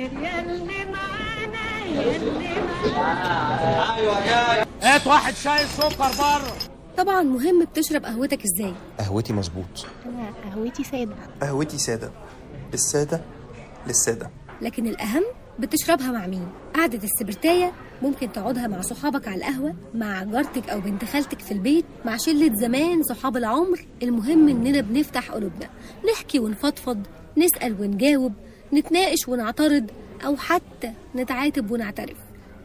خير يلي معانا يلي معانا هات واحد شاي سكر بره. طبعا مهم بتشرب قهوتك إزاي. قهوتي مظبوط. أنا قهوتي سادة. قهوتي سادة. السادة للسادة. لكن الأهم بتشربها مع مين؟ قعدة السبرتاية ممكن تقعدها مع صحابك على القهوة مع جارتك أو بنت خالتك في البيت مع شلة زمان صحاب العمر. المهم إننا بنفتح قلوبنا. نحكي ونفضفض نسأل ونجاوب نتناقش ونعترض أو حتى نتعاتب ونعترف.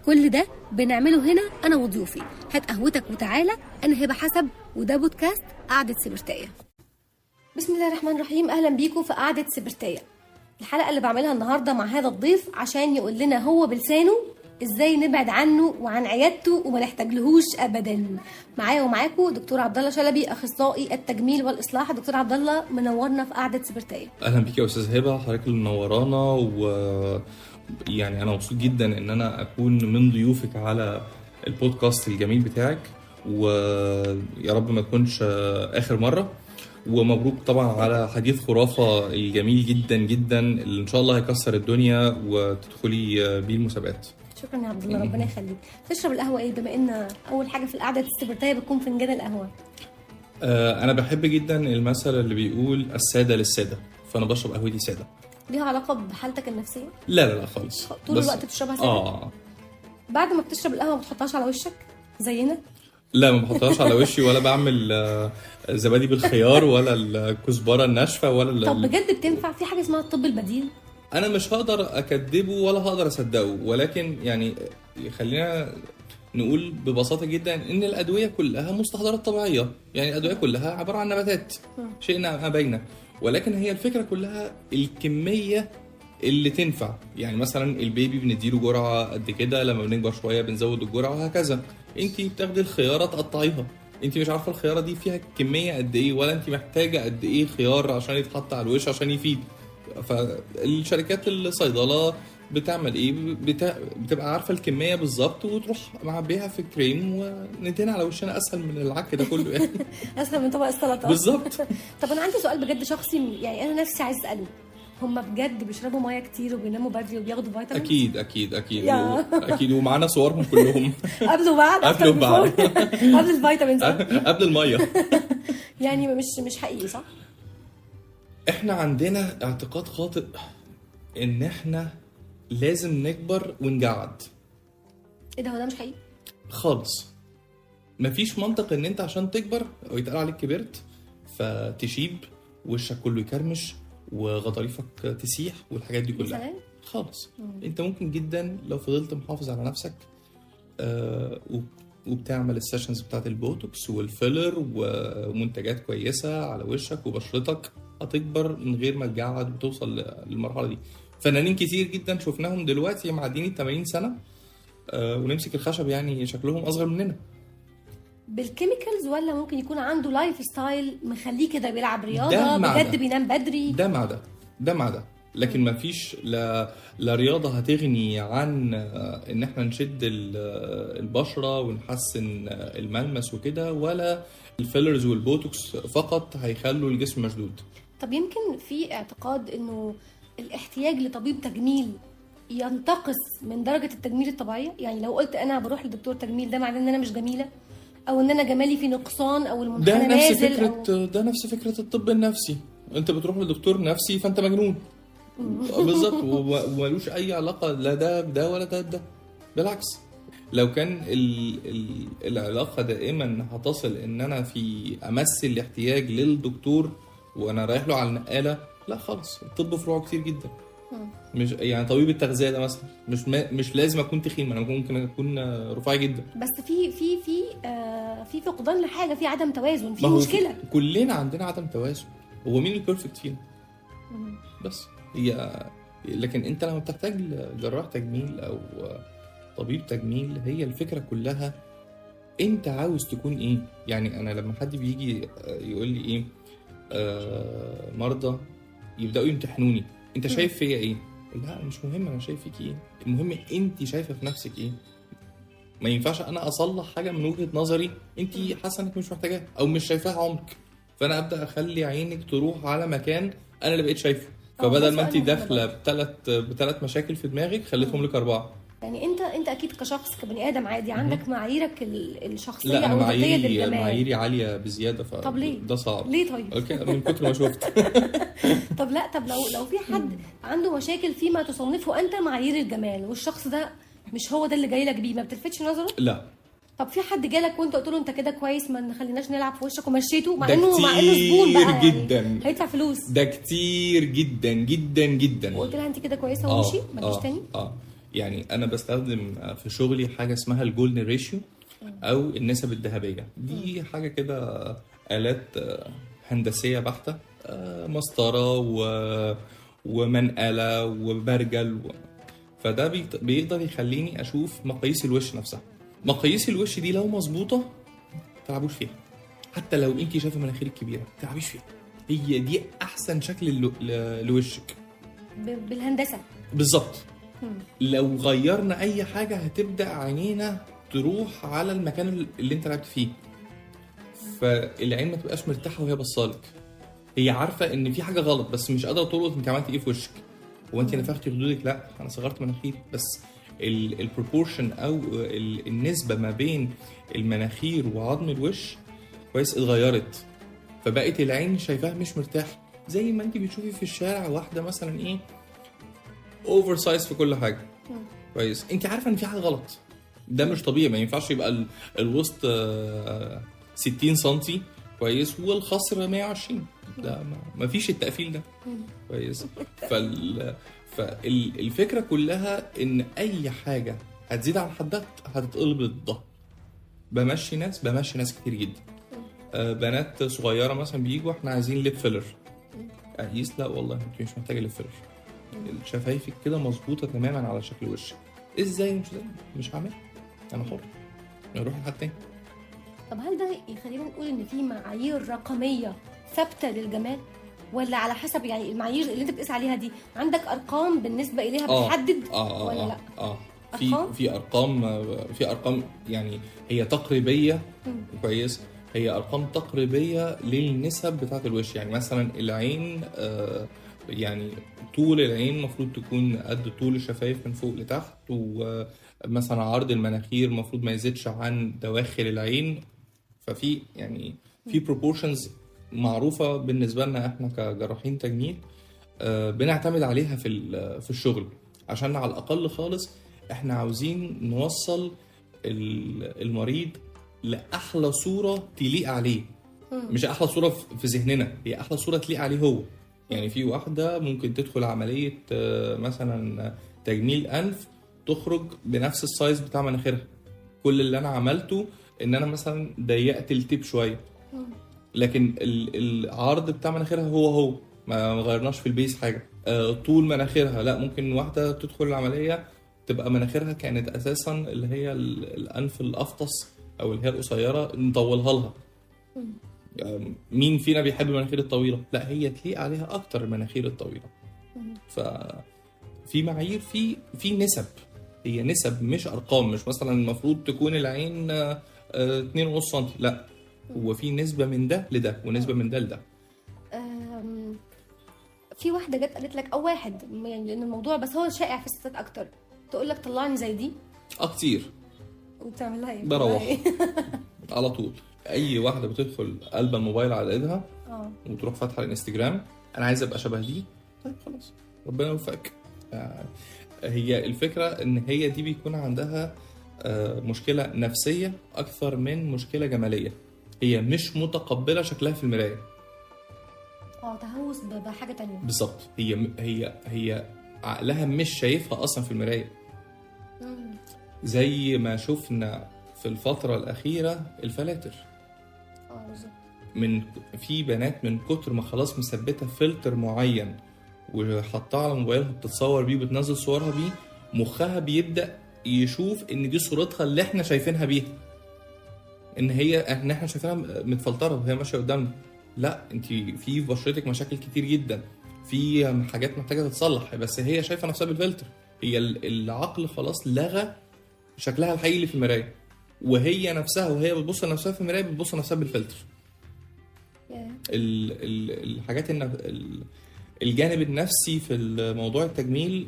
كل ده بنعمله هنا أنا وضيوفي. هات قهوتك وتعالى أنا هبة حسب وده بودكاست قعدة سبرتاية. بسم الله الرحمن الرحيم أهلا بيكم في قعدة سبرتيه الحلقة اللي بعملها النهارده مع هذا الضيف عشان يقول لنا هو بلسانه إزاي نبعد عنه وعن عيادته وما نحتاجلهوش ابدا. معايا ومعاكم دكتور عبد الله شلبي أخصائي التجميل والإصلاح. دكتور عبد الله منورنا في قعدة سبرتيه أهلا بيك يا أستاذ هبة حضرتك اللي منورانا و يعني أنا مبسوط جدا إن أنا أكون من ضيوفك على البودكاست الجميل بتاعك. ويا رب ما تكونش آخر مرة. ومبروك طبعا على حديث خرافة الجميل جدا جدا اللي إن شاء الله هيكسر الدنيا وتدخلي بيه المسابقات. شكرا يا عبد الله ربنا يخليك. تشرب القهوة إيه؟ بما إن أول حاجة في القعدة السبرتيه بتكون فنجان القهوة. آه، أنا بحب جدا المثل اللي بيقول السادة للسادة فأنا بشرب قهوتي سادة. ليها علاقة بحالتك النفسية؟ لا لا لا خالص. طول الوقت بتشربها سادة؟ آه. بعد ما بتشرب القهوة ما بتحطهاش على وشك؟ زينا؟ لا ما بحطهاش على وشي ولا بعمل آه، زبادي بالخيار ولا الكزبرة الناشفة ولا طب بجد بتنفع؟ في حاجة اسمها الطب البديل؟ أنا مش هقدر أكذبه ولا هقدر أصدقه ولكن يعني خلينا نقول ببساطة جدا إن الأدوية كلها مستحضرات طبيعية. يعني الأدوية كلها عبارة عن نباتات شئنا ما بينا ولكن هي الفكرة كلها الكمية اللي تنفع. يعني مثلا البيبي بنديله جرعة قد كده لما بنكبر شوية بنزود الجرعة وهكذا. انت بتاخدي الخيارة تقطعيها. انت مش عارفة الخيارة دي فيها كمية قد إيه ولا انت محتاجة قد إيه خيار عشان يتحط على الوش عشان يفيد. فالشركات الصيدلة بتعمل إيه؟ بتا... بتبقى عارفة الكمية بالظبط وتروح معبيها في كريم وندهن على وشنا أسهل من العك ده كله يعني. أسهل من طبق السلطة. بالظبط. طب أنا عندي سؤال بجد شخصي يعني أنا نفسي عايز أسأله. هم بجد بيشربوا مية كتير وبيناموا بدري وبياخدوا فيتامين أكيد أكيد أكيد. و... أكيد. ومعانا صورهم كلهم. قبل وبعد قبل وبعد. قبل الفيتامينز. قبل المية. يعني مش مش حقيقي صح؟ إحنا عندنا اعتقاد خاطئ ان إحنا لازم نكبر ونجعد. إيه ده هو ده مش حقيقي؟ خالص. مفيش منطق ان انت عشان تكبر أو يتقال عليك كبرت فتشيب وشك كله يكرمش وغضاريفك تسيح والحاجات دي كلها. خالص. انت ممكن جدا لو فضلت محافظ على نفسك آه وب- وبتعمل ال sessions بتاعت البوتوكس وال filler ومنتجات كويسة على وشك وبشرتك هتكبر من غير ما تجعد وتوصل للمرحلة دي. فنانين كتير جدا شفناهم دلوقتي معديين ال 80 سنة آه ونمسك الخشب يعني شكلهم أصغر مننا. بال chemicals ولا ممكن يكون عنده lifestyle مخليه كده بيلعب رياضة بجد. بينام بدري؟ ده مع ده. ده مع ده. لكن ما فيش لا لا رياضة هتغني عن آه، إن إحنا نشد آه، البشرة ونحسن الملمس وكده ولا ال fillers والبوتوكس فقط هيخلوا الجسم مشدود. طب يمكن في اعتقاد إنه الاحتياج لطبيب تجميل ينتقص من درجة التجميل الطبيعية؟ يعني لو قلت أنا بروح لدكتور تجميل ده معناه إن أنا مش جميلة؟ أو إن أنا جمالي في نقصان أو ده المنحنى نفس نازل فكره أو... ده نفس فكرة الطب النفسي. أنت بتروح لدكتور نفسي فأنت مجنون. بالظبط. وما- وملوش أي علاقة لا ده بده ولا ده بده. بالعكس. لو كان ال ال العلاقة دائما هتصل إن أنا في امس الاحتياج للدكتور وأنا رايح له على النقاله لا خالص الطب فروعه كتير جدا. مش يعني طبيب التغذية ده مثلا مش ما مش لازم أكون تخين أنا ممكن أكون رفيع جدا. بس في في في آه في فقدان لحاجة في عدم توازن في مشكلة. كلنا عندنا عدم توازن. هو مين البيرفكت فينا بس. هي لكن أنت لما بتحتاج جراح تجميل أو طبيب تجميل هي الفكرة كلها أنت عاوز تكون إيه؟ يعني أنا لما حد بيجي يقول لي إيه؟ مرضى يبدأوا يمتحنوني. أنت شايف فيا إيه؟ لا مش مهم أنا شايف فيك إيه. المهم أنت شايفة في نفسك إيه. ما ينفعش أنا أصلح حاجة من وجهة نظري أنت حاسة إنك مش محتاجاها أو مش شايفاها عمق. فأنا أبدأ أخلي عينك تروح على مكان أنا اللي بقيت شايفه. فبدل ما أنت داخلة. بثلاث بثلاث مشاكل في دماغك خليتهم لك أربعة. يعني انت انت أكيد كشخص كبني آدم عادي عندك معاييرك ال- الشخصية لا أو الذاتية معاييري للجمال معاييري عالية بزيادة ف طب ليه؟ ده صعب. ليه طيب؟ أوكي من كتر ما شفت. طب لا طب لو لو في حد عنده مشاكل فيما تصنفه أنت معايير الجمال والشخص ده مش هو ده اللي جاي لك بيه ما بتلفتش نظره؟ لا. طب في حد جالك وأنت قلت له أنت كده كويس ما نخليناش نلعب في وشك ومشيته مع إنه مع إنه زبون بقى يعني جدا. هيدفع فلوس. ده كتير جدا جدا جدا. وقلت لها أنت كده كويسة ومشي ما تجيش تاني؟ آه. يعني أنا بستخدم في شغلي حاجة اسمها ال golden ratio أو النسب الذهبية. دي حاجة كده آلات آه، هندسية بحتة آه، مسطرة و ومنقلة وبرجل و... فده بيقدر يخليني أشوف مقاييس الوش نفسها. مقاييس الوش دي لو مظبوطة تلعبوش فيها. حتى لو انت شايفة مناخيرك كبيرة تلعبيش فيها. هي دي أحسن شكل لوشك. بالهندسة. بالظبط. لو غيرنا أي حاجة هتبدأ عينينا تروح على المكان اللي أنت لعبت فيه. فالعين ما تبقاش مرتاحة وهي بصالك. هي عارفة إن في حاجة غلط بس مش قادرة تلقط أنت عملت إيه في وشك. هو أنت نفختي خدودك لأ أنا صغرت مناخيري. بس ال proportion أو ال- النسبة ما بين المناخير وعظم الوش كويس اتغيرت. فبقت العين شايفاها مش مرتاحة. زي ما أنت بتشوفي في الشارع واحدة مثلا إيه oversize في كل حاجة. كويس. انت عارفة ان في حاجة غلط. ده مش طبيعي. ما ينفعش يبقى ال- الوسط آه، 60 سم كويس والخصر 120 ده ما- ما فيش التقفيل ده. كويس. فال- فالفكرة كلها ان اي حاجة هتزيد عن حدها هتتقلب ضدها. بمشي ناس بمشي ناس كتير جدا. آه، بنات صغيرة مثلا بيجوا إحنا عايزين lip filler أقول لهم لا والله انت مش محتاجة lip filler شفايفك كده مظبوطة تماما على شكل وشك. إزاي؟ مش زي مش هعمل. أنا حر. نروح لحد تاني. طب هل ده يخلينا نقول إن في معايير رقمية ثابتة للجمال؟ ولا على حسب يعني المعايير اللي أنت بتقيس عليها دي عندك أرقام بالنسبة إليها آه. بتحدد آه آه ولا آه, لأ؟ آه. في؟ في أرقام في أرقام يعني هي تقريبية. كويس. هي أرقام تقريبية للنسب بتاعة الوش. يعني مثلا العين آه يعني طول العين المفروض تكون قد طول الشفايف من فوق لتحت ومثلا عرض المناخير المفروض ما يزيدش عن دواخل العين. ففي يعني في proportions معروفة بالنسبة لنا إحنا كجراحين تجميل آه، بنعتمد عليها في في الشغل. عشان على الأقل خالص إحنا عاوزين نوصل ال- المريض لأحلى صورة تليق عليه. مش أحلى صورة في ذهننا هي أحلى صورة تليق عليه هو. يعني في واحدة ممكن تدخل عملية آه، مثلا تجميل أنف تخرج بنفس ال size بتاع مناخيرها. كل اللي أنا عملته إن أنا مثلا ضيقت التيب شوية. لكن ال- العرض بتاع مناخيرها هو هو. ما غيرناش في البيس حاجة. آه، طول مناخيرها. لا ممكن واحدة تدخل العملية تبقى مناخيرها كانت أساسا اللي هي ال- الأنف الأفطس أو اللي هي القصيرة نطولها لها. مين فينا بيحب المناخير الطويلة؟ لا هي تليق عليها أكتر المناخير الطويلة. ف في معايير في في نسب. هي نسب مش أرقام مش مثلا المفروض تكون العين 2.5 سم لا هو في نسبة من ده لده ونسبة من ده لده. في واحدة جت قالت لك أو واحد يعني لأن الموضوع بس هو شائع في الستات أكتر. تقول لك طلعني زي دي؟ آه كتير. وبتعمل لها إيه؟ بروح. على طول. أي واحدة بتدخل قلب الموبايل على إيدها آه. وتروح فاتحة الانستجرام أنا عايز أبقى شبه دي طيب خلاص ربنا يوفقك. آه، هي الفكرة إن هي دي بيكون عندها آه، مشكلة نفسية أكثر من مشكلة جمالية. هي مش متقبلة شكلها في المراية. آه تهوس بحاجة تانية. بالظبط. هي هي هي عقلها مش شايفها أصلا في المراية. زي ما شفنا في الفترة الأخيرة الفلاتر. من في بنات من كتر ما خلاص مثبتة فلتر معين وحطها على موبايلها بتتصور بيه وبتنزل صورها بيه مخها بيبدأ يشوف إن دي صورتها اللي إحنا شايفينها بيها. إن هي إن إحنا شايفينها متفلترة وهي ماشية قدامنا. لأ انت في بشرتك مشاكل كتير جدا. في حاجات محتاجة تتصلح بس هي شايفة نفسها بالفلتر. هي ال- العقل خلاص لغى شكلها الحقيقي في المراية. وهي نفسها وهي بتبص لنفسها في المراية بتبص لنفسها بالفلتر. الحاجات الجانب النفسي في موضوع التجميل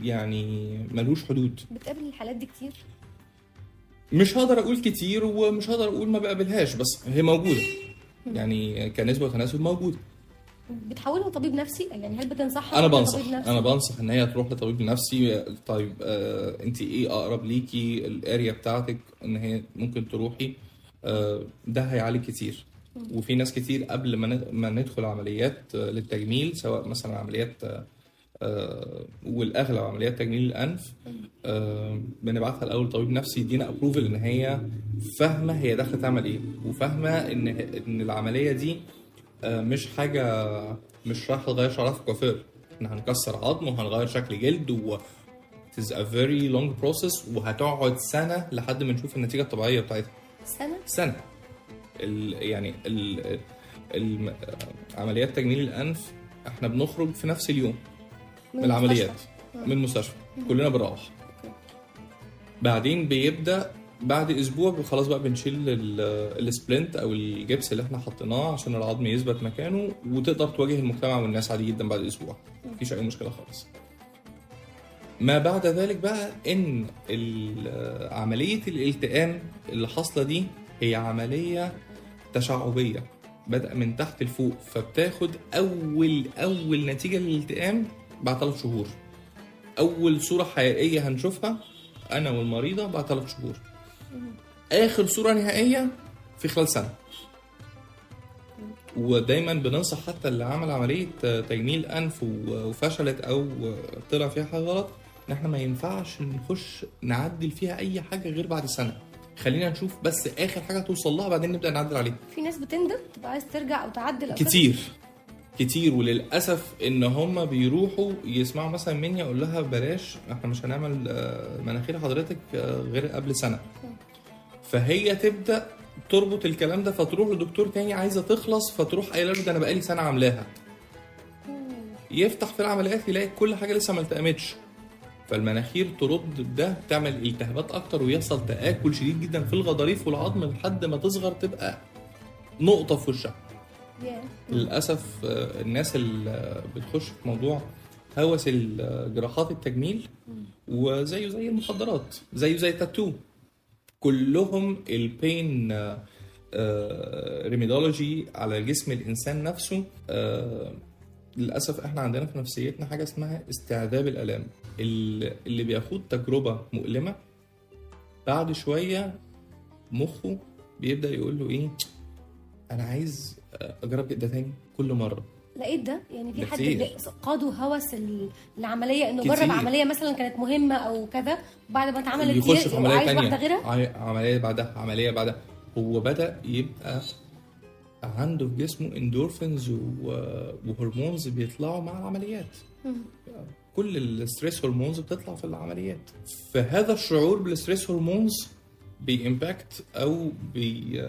يعني ملوش حدود. بتقابل الحالات دي كتير؟ مش هقدر أقول كتير ومش هقدر أقول ما بقابلهاش بس هي موجودة. يعني كنسبة وتناسب موجودة. بتحولوا طبيب نفسي؟ يعني هل بتنصحها أنا بنصح لطبيب نفسي؟ أنا بنصح إن هي تروح لطبيب نفسي. طيب آه انت إيه أقرب ليكي؟ الآريا بتاعتك إن هي ممكن تروحي. آه ده هيعالج كتير. وفي ناس كتير قبل ما ندخل عمليات آه، للتجميل سواء مثلا عمليات آه، آه، والأغلب عمليات تجميل الأنف بنبعتها الأول طبيب نفسي يدينا ابروفل إن هي فاهمة هي داخلة تعمل إيه وفاهمة إن إن العملية دي مش حاجة مش رايحة تغير شعرها في الكوافير. إحنا هنكسر عظم وهنغير شكل جلد و it is a very long process وهتقعد سنة لحد ما نشوف النتيجة الطبيعية بتاعتها. سنة؟ سنة. ال يعني ال ال عمليات تجميل الأنف إحنا بنخرج في نفس اليوم من العمليات المستشفى. من المستشفى. كلنا بنروح. بعدين بيبدأ بعد أسبوع خلاص بقى بنشيل ال- السبلنت أو الجبس اللي إحنا حطيناه عشان العظم يثبت مكانه وتقدر تواجه المجتمع والناس عادي جدا بعد أسبوع. مفيش أي مشكلة خالص. ما بعد ذلك بقى إن عملية الالتئام اللي حاصلة دي هي عملية تشعبية بدأ من تحت لفوق فبتاخد أول أول نتيجة للالتئام بعد ثلاث شهور. أول صورة حقيقية هنشوفها أنا والمريضة بعد ثلاث شهور. آخر صورة نهائية في خلال سنة. ودايما بننصح حتى اللي عمل عملية تجميل أنف و- وفشلت أو طلع فيها حاجة غلط إن إحنا ما ينفعش نخش نعدل فيها أي حاجة غير بعد سنة. خلينا نشوف بس آخر حاجة توصل لها بعدين نبدأ نعدل عليها. في ناس بتندم تبقى عايز ترجع أو تعدل أو. كتير. كتير. وللأسف إن هم بيروحوا يسمعوا مثلا مني أقول لها بلاش إحنا مش هنعمل آه، مناخير حضرتك آه، غير قبل سنة. فهي تبدأ تربط الكلام ده فتروح لدكتور تاني عايزة تخلص فتروح قايلة له ده أنا بقالي سنة عاملاها. يفتح في العمليات يلاقي كل حاجة لسه ما التئمتش فالمناخير ترد ده تعمل التهابات أكتر ويحصل تآكل شديد جدا في الغضاريف والعظم لحد ما تصغر تبقى نقطة في وشها. للأسف آه، الناس اللي بتخش في موضوع هوس الجراحات التجميل وزيه زي المخدرات زيه زي التاتو. كلهم البين ريميدولوجي على جسم الإنسان نفسه. آه، للأسف إحنا عندنا في نفسيتنا حاجة اسمها استعذاب الألام. ال- اللي بياخد تجربة مؤلمة بعد شوية مخه بيبدأ يقول له إيه أنا عايز أجرب ده تاني كل مرة. لقيت ده؟ يعني في حد قادوا هوس ال- العملية إنه. جرب عملية مثلا كانت مهمة أو كذا بعد ما اتعملت يخش في عملية تانية. واحدة غيرها؟ عملية بعدها عملية بعدها. هو بدأ يبقى عنده في جسمه endorphins و hormones بيطلعوا مع العمليات. كل ال stress hormones بتطلع في العمليات. فهذا الشعور بال stress hormones بي impact أو بي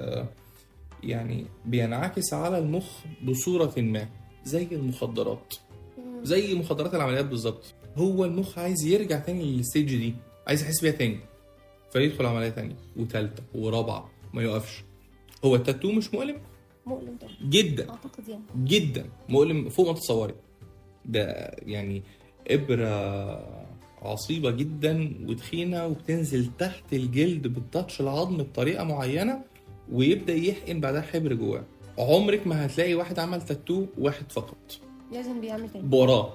يعني بينعكس على المخ بصورة ما زي المخدرات. زي مخدرات العمليات بالظبط. هو المخ عايز يرجع تاني للستيج دي عايز يحس بيها تاني. فيدخل عملية تانية وتالتة ورابعة ما يقفش. هو التاتو مش مؤلم؟ مؤلم طبعا. جدا. أعتقد يعني. جدا. مؤلم فوق ما تتصوري. ده يعني إبرة عصيبة جدا وتخينة وبتنزل تحت الجلد بالتاتش العظم بطريقة معينة ويبدأ يحقن بعدها حبر جواه. عمرك ما هتلاقي واحد عمل تاتو واحد فقط. لازم بيعمل تاني. وراه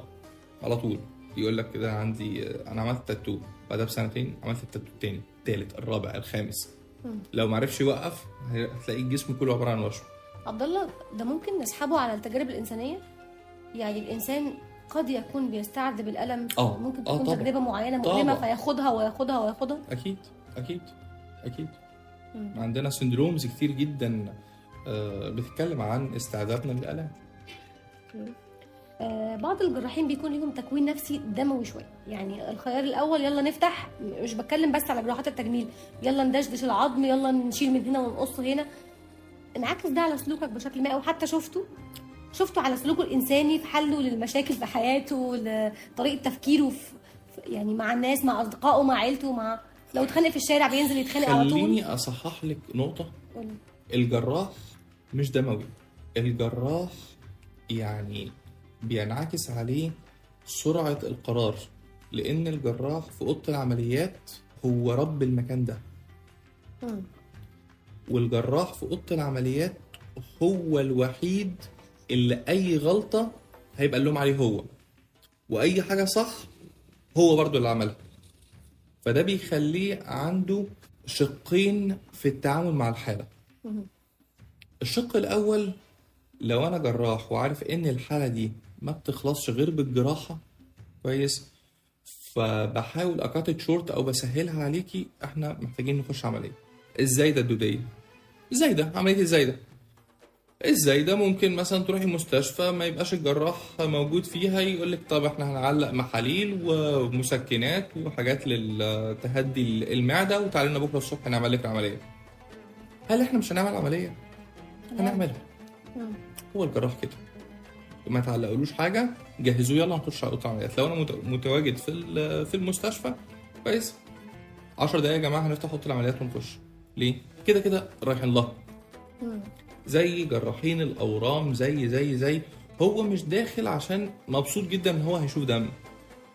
على طول. يقول لك كده عندي أنا عملت تاتو بعدها بسنتين عملت التاتو التاني. التالت الرابع الخامس. مم. لو ما عرفش يوقف هتلاقي الجسم كله عبارة عن وشم. عبد الله ده ممكن نسحبه على التجارب الإنسانية؟ يعني الإنسان قد يكون بيستعذب الألم آه، ممكن آه تكون طبعا. تجربة معينة مؤلمة. فياخدها وياخدها وياخدها؟ أكيد أكيد أكيد. مم. عندنا سندرومز كتير جدا آه، بتتكلم عن استعدادنا للألم. آه، بعض الجراحين بيكون ليهم تكوين نفسي دموي شوية. يعني الخيار الأول يلا نفتح مش بتكلم بس على جراحات التجميل. يلا ندشدش العظم يلا نشيل من هنا ونقص هنا. انعكس ده على سلوكك بشكل ما أو حتى شفته؟ شفته على سلوكه الإنساني في حله للمشاكل في حياته لطريقه تفكيره في يعني مع الناس مع أصدقائه مع عيلته مع لو اتخانق في الشارع بينزل يتخانق على طول خليني أصحح لك نقطة قولي. الجراح مش دموي الجراح يعني بينعكس عليه سرعة القرار لأن الجراح في أوضة العمليات هو رب المكان ده مم. والجراح في أوضة العمليات هو الوحيد اللي أي غلطة هيبقى اللوم عليه هو. وأي حاجة صح هو برضو اللي عملها. فده بيخليه عنده شقين في التعامل مع الحالة. الشق الأول لو أنا جراح وعارف إن الحالة دي ما بتخلصش غير بالجراحة كويس. فبحاول أكاتت شورت أو بسهلها عليكي إحنا محتاجين نخش عملية. الزايدة الدودية الزايدة عملية الزايدة الزايدة ممكن مثلا تروحي مستشفى ما يبقاش الجراح موجود فيها يقول لك طب إحنا هنعلق محاليل ومسكنات وحاجات للتهدي المعدة وتعالى لنا بكرة الصبح نعمل لك العملية هل إحنا مش هنعمل عملية؟ هنعملها مم. هو الجراح كده ما تعلقولوش حاجة جهزوه يلا نخش على اوضه العمليات لو أنا مت- متواجد في في المستشفى كويس 10 دقايق يا جماعة هنفتح أوضة العمليات ونخش ليه؟ كده كده رايحين لها مم. زي جراحين الأورام زي زي زي. هو مش داخل عشان مبسوط جدا إن هو هيشوف دم.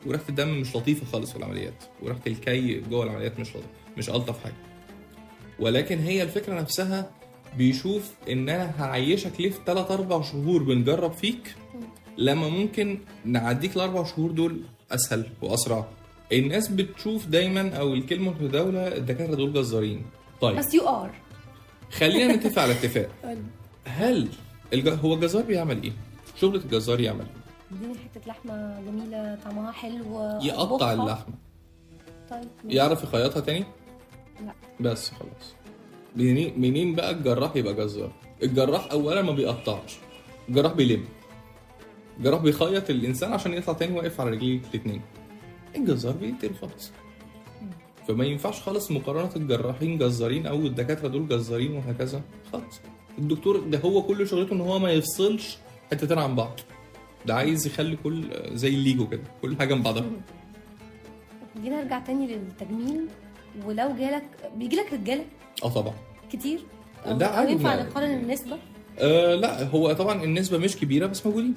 وريحة الدم مش لطيفة خالص في العمليات. وريحة الكي جوه العمليات مش لطيفة. مش ألطف حاجة. ولكن هي الفكرة نفسها بيشوف إن أنا هعيشك ليه في 3 4 شهور بنجرب فيك. لما ممكن نعديك الأربع شهور دول أسهل وأسرع. الناس بتشوف دايما أو الكلمة المتداوله الدكاترة دول جزارين. طيب. بس you are خلينا نتفق على اتفاق هل الج... هو الجزار بيعمل إيه؟ شغلة الجزار يعمل إيه؟ اديني حتة لحمة جميلة طعمها حلو يقطع. اللحمة طيب. يعرف يخيطها تاني؟ لا بس خلاص منين منين بقى الجراح يبقى جزار؟ الجراح اولا ما بيقطعش الجراح بيلم الجراح بيخيط الإنسان عشان يطلع تاني واقف على رجليه الاتنين الجزار بيقتل خالص فما ينفعش خالص مقارنة الجراحين جزارين أو الدكاترة دول جزارين وهكذا. خالص الدكتور ده هو كل شغلته إن هو ما يفصلش حتتين عن بعض. ده عايز يخلي كل زي الليجو كده كل حاجة من بعضها. خلينا نرجع تاني للتجميل. ولو جالك بيجيلك رجالة؟ آه طبعا. كتير؟ ده عادي ينفع نقارن النسبة؟ أه لا هو طبعا النسبة مش كبيرة بس موجودين.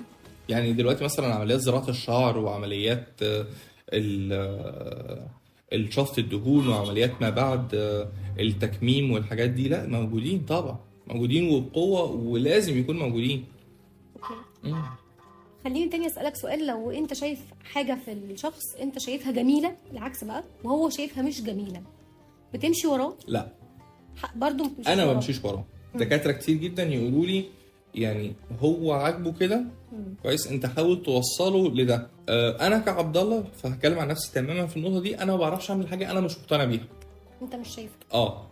يعني دلوقتي مثلا عمليات زراعة الشعر وعمليات آه، ال- آه، الشفط الدهون وعمليات ما بعد آه، التكميم والحاجات دي لا موجودين طبعا موجودين وبقوة ولازم يكون موجودين. خليني تاني أسألك سؤال لو أنت شايف حاجة في الشخص أنت شايفها جميلة العكس بقى وهو شايفها مش جميلة بتمشي وراه لا مش أنا ما. بمشيش وراه دكاترة كتير جدا يقولوا لي يعني هو عاجبه كده. كويس؟ انت حاول توصله لده. آه، أنا كعبد الله فهتكلم عن نفسي تماما في النقطة دي. أنا ما بعرفش اعمل حاجة أنا مش مقتنع بيها. انت مش شايفه آه.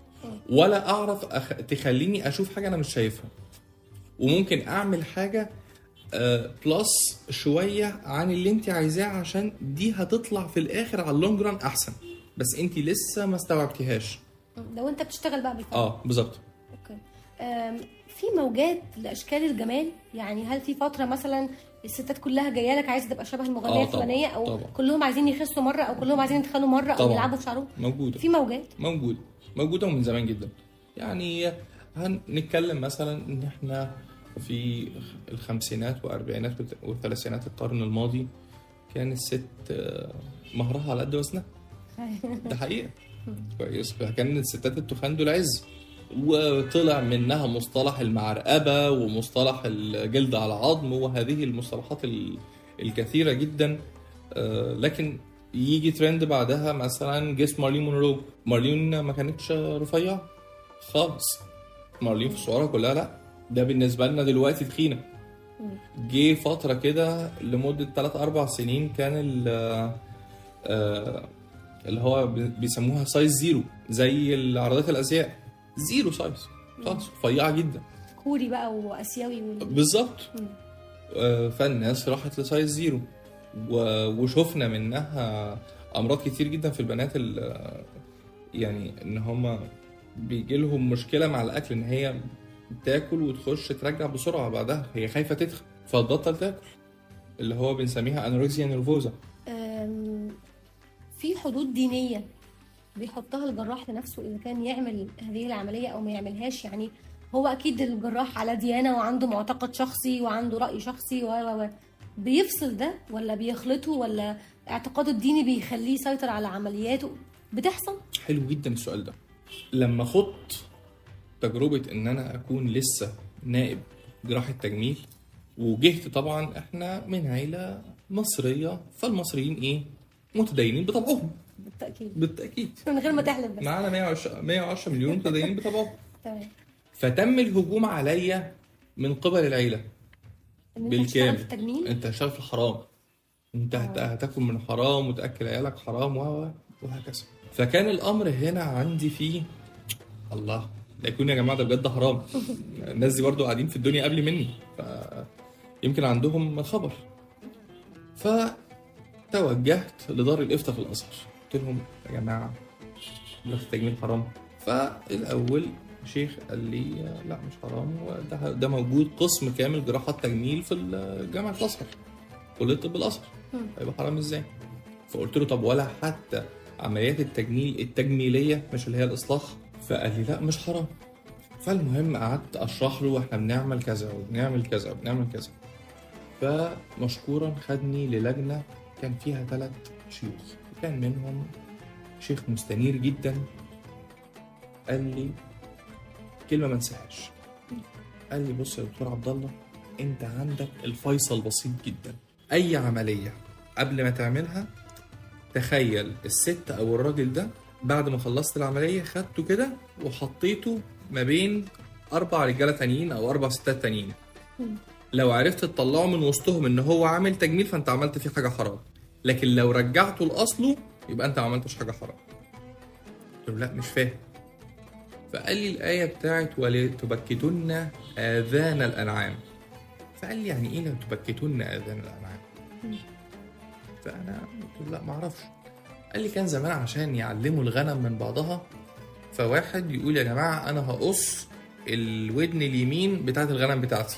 ولا اعرف أخ... تخليني أشوف حاجة أنا مش شايفها. وممكن اعمل حاجة آه plus شوية عن اللي انت عايزاه عشان دي هتطلع في الآخر على ال long run احسن. بس انت لسه ما استوعبتيهاش. لو انت بتشتغل بقى بالفعل آه بالظبط. أوكي. في موجات لأشكال الجمال؟ يعني هل في فترة مثلا الستات كلها جاية لك عايزة تبقى شبه المغنية آه، الفلانية أو طبعاً. كلهم عايزين يخسوا مرة أو كلهم عايزين يتخانوا مرة أو طبعاً. يلعبوا في شعرهم؟ موجودة. في موجات؟ موجود موجودة ومن زمان جدا. يعني هنتكلم مثلا إن إحنا في الخمسينات وأربعينات وثلاثينات القرن الماضي كان الست آه، مهرها على قد وزنها. ده حقيقة. كويس. فكان الستات التخان دول عز. وطلع منها مصطلح المعرقبة ومصطلح الجلد على عظم وهذه المصطلحات ال- الكثيرة جدا. آه، لكن يجي ترند بعدها مثلا جسم مارلين مونرو مارلين ما كانتش رفيعة خالص. مارلين في الصورة كلها لا. ده بالنسبة لنا دلوقتي تخينة جه فترة كده لمدة 3 أربع سنين كان ال آه، اللي هو بي- بيسموها size zero زي العرضات الأزياء. zero size. خالص رفيعة جدا. كوري بقى وآسيوي وال... بالظبط. آه، فالناس راحت ل size zero. و- وشفنا منها أمراض كتير جدا في البنات ال- يعني إن هم بيجي لهم مشكلة مع الأكل إن هي تاكل وتخش ترجع بسرعة بعدها. هي خايفة تدخل فتبطل تاكل اللي هو بنسميها انوركسيا نيرفوزا في حدود دينية. بيحطها الجراح لنفسه اذا كان يعمل هذه العملية أو ما يعملهاش. يعني هو أكيد الجراح على ديانة وعنده معتقد شخصي وعنده رأي شخصي و و بيفصل ده ولا بيخلطه ولا اعتقاده الديني بيخليه يسيطر على عملياته؟ بتحصل؟ حلو جدا السؤال ده. لما خضت تجربة إن أنا أكون لسه نائب جراحة تجميل وجهت طبعا إحنا من عيلة مصرية فالمصريين إيه؟ متدينين بطبعهم. بالتأكيد. بالتأكيد. من غير ما تحلف بس. معانا 110 110 مليون متدينين بطبعهم. تمام. فتم الهجوم عليا من قبل أنت تشتغل بالكامل أنت هتشتغل في الحرام. أنت هت- هتاكل من حرام وتأكل عيالك حرام و وهكذا. فكان الأمر هنا عندي فيه الله. لا يكون يا جماعة ده بجد حرام. الناس دي برضو قاعدين في الدنيا قبل مني. ف يمكن عندهم خبر فتوجهت لدار الإفتاء في الأزهر. قلت لهم يا جماعة جراحه التجميل حرام. فالأول شيخ قال لي لا مش حرام وده ده موجود قسم كامل جراحات تجميل في جامعه الازهر كلية طب الازهر. هيبقى حرام إزاي؟ فقلت له طب ولا حتى عمليات التجميل التجميلية مش اللي هي الإصلاح؟ فقال لي لا مش حرام. فالمهم قعدت أشرح له إحنا بنعمل كذا وبنعمل كذا وبنعمل كذا. فمشكورا خدني للجنة كان فيها ثلاث شيوخ. كان منهم شيخ مستنير جدا. قال لي كلمة ما انساهاش. قال لي بص يا دكتور عبد الله انت عندك الفيصل بسيط جدا. أي عملية قبل ما تعملها تخيل الست أو الراجل ده بعد ما خلصت العملية خدته كده وحطيته ما بين أربع رجالة تانيين أو أربع ستات تانيين. لو عرفت تطلعه من وسطهم إن هو عامل تجميل فأنت عملت فيه حاجة حرام. لكن لو رجعته لأصله يبقى أنت ما عملتش حاجة حرام. قلت له لا مش فاهم. فقال لي الآية بتاعت ولتبكتن آذان الأنعام. فقال لي يعني إيه لتبكتن آذان الأنعام؟ فأنا قلت له لا معرفش قال لي كان زمان عشان يعلموا الغنم من بعضها فواحد يقول يا جماعة أنا هقص الودن اليمين بتاعت الغنم بتاعتي.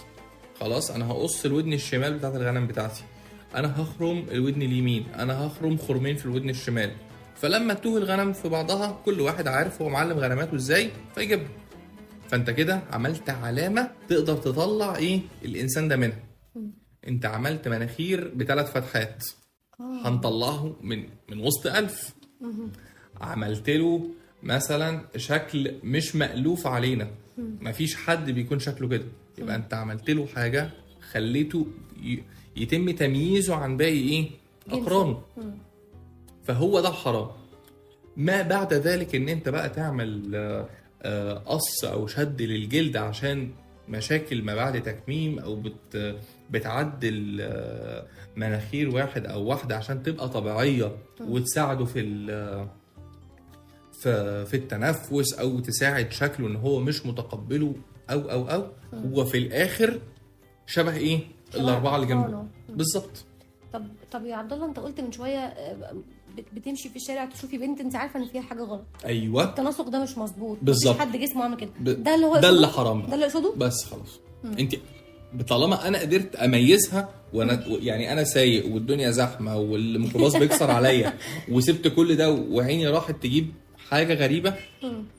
خلاص أنا هقص الودن الشمال بتاعت الغنم بتاعتي. أنا هخرم الودن اليمين أنا هخرم خرمين في الودن الشمال. فلما توه الغنم في بعضها كل واحد عارف هو معلم غنماته إزاي فيجيبها فأنت كده عملت علامة تقدر تطلع إيه الإنسان ده منها. أنت عملت مناخير بثلاث فتحات. هنطلعه من من وسط ألف. عملت له مثلا شكل مش مألوف علينا. مفيش حد بيكون شكله كده. يبقى أنت عملت له حاجة خليته يتم تمييزه عن باقي إيه؟ أقرانه. فهو ده الحرام ما بعد ذلك إن أنت بقى تعمل آه، قص أو شد للجلد عشان مشاكل ما بعد تكميم أو بت بتعدل آه، مناخير واحد أو واحدة عشان تبقى طبيعية وتساعده في في التنفس أو تساعد شكله إن هو مش متقبله أو أو أو. هو في الآخر شبه إيه؟ الأربعة اللي جنبه. بالظبط. طب طب يا عبد الله أنت قلت من شوية آه، بت- بتمشي في الشارع تشوفي بنت أنت عارفة إن فيها حاجة غلط. أيوه. التناسق ده مش مظبوط. بالظبط. حد جسمه عامل كده. ب- ده اللي هو ده؟ اللي حرام. ده اللي يقصده؟ بس خلاص. أنت طالما أنا قدرت أميزها وأنا يعني أنا سايق والدنيا زحمة والميكروباص بيكسر عليا وسبت كل ده وعيني راحت تجيب حاجة غريبة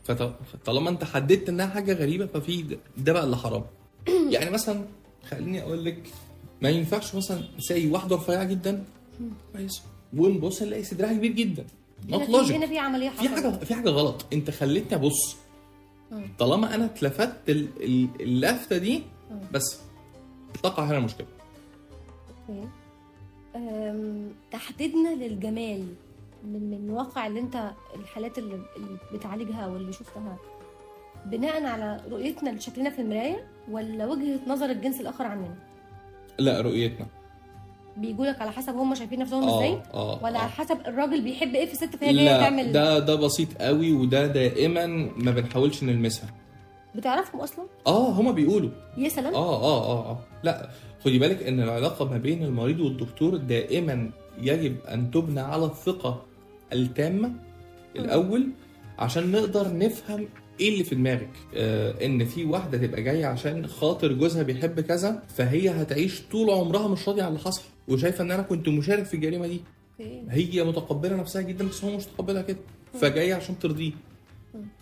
فطالما أنت حددت إنها حاجة غريبة ففي ده- ده بقى اللي حرام. يعني مثلا خليني أقول لك ما ينفعش مثلا تلاقي واحدة رفيعه جدا. كويس. ونبص نلاقي صدرها كبير جدا. not في- logic هنا في عملية في حصلت. حاجة في حاجة غلط. أنت خليتني أبص. طالما أنا اتلفت ال- ال- اللفتة دي بس. تقع هنا المشكلة. تحديدنا للجمال. من من واقع اللي أنت الحالات اللي, اللي بتعالجها واللي شفتها. بناء على رؤيتنا لشكلنا في المراية ولا وجهة نظر الجنس الآخر عننا؟ لا رؤيتنا. بيجولك على حسب هم شايفين نفسهم آه، إزاي؟ آه، ولا آه. على حسب الراجل بيحب إيه في الست فهي جاية تعمل ده ده بسيط قوي وده دائما ما بنحاولش نلمسها. بتعرفهم أصلا؟ آه هما بيقولوا. يا سلام. آه آه آه آه. لا خدي بالك إن العلاقة ما بين المريض والدكتور دائما يجب أن تبنى على الثقة التامة الأول عشان نقدر نفهم إيه اللي في دماغك؟ آه ان في واحدة تبقى جاية عشان خاطر جوزها بيحب كذا فهي هتعيش طول عمرها مش راضية على اللي حصل. وشايفة ان أنا كنت مشارك في الجريمة دي. هي متقبلة نفسها جدا بس هو مش متقبلها كده. فجاية عشان ترضيه.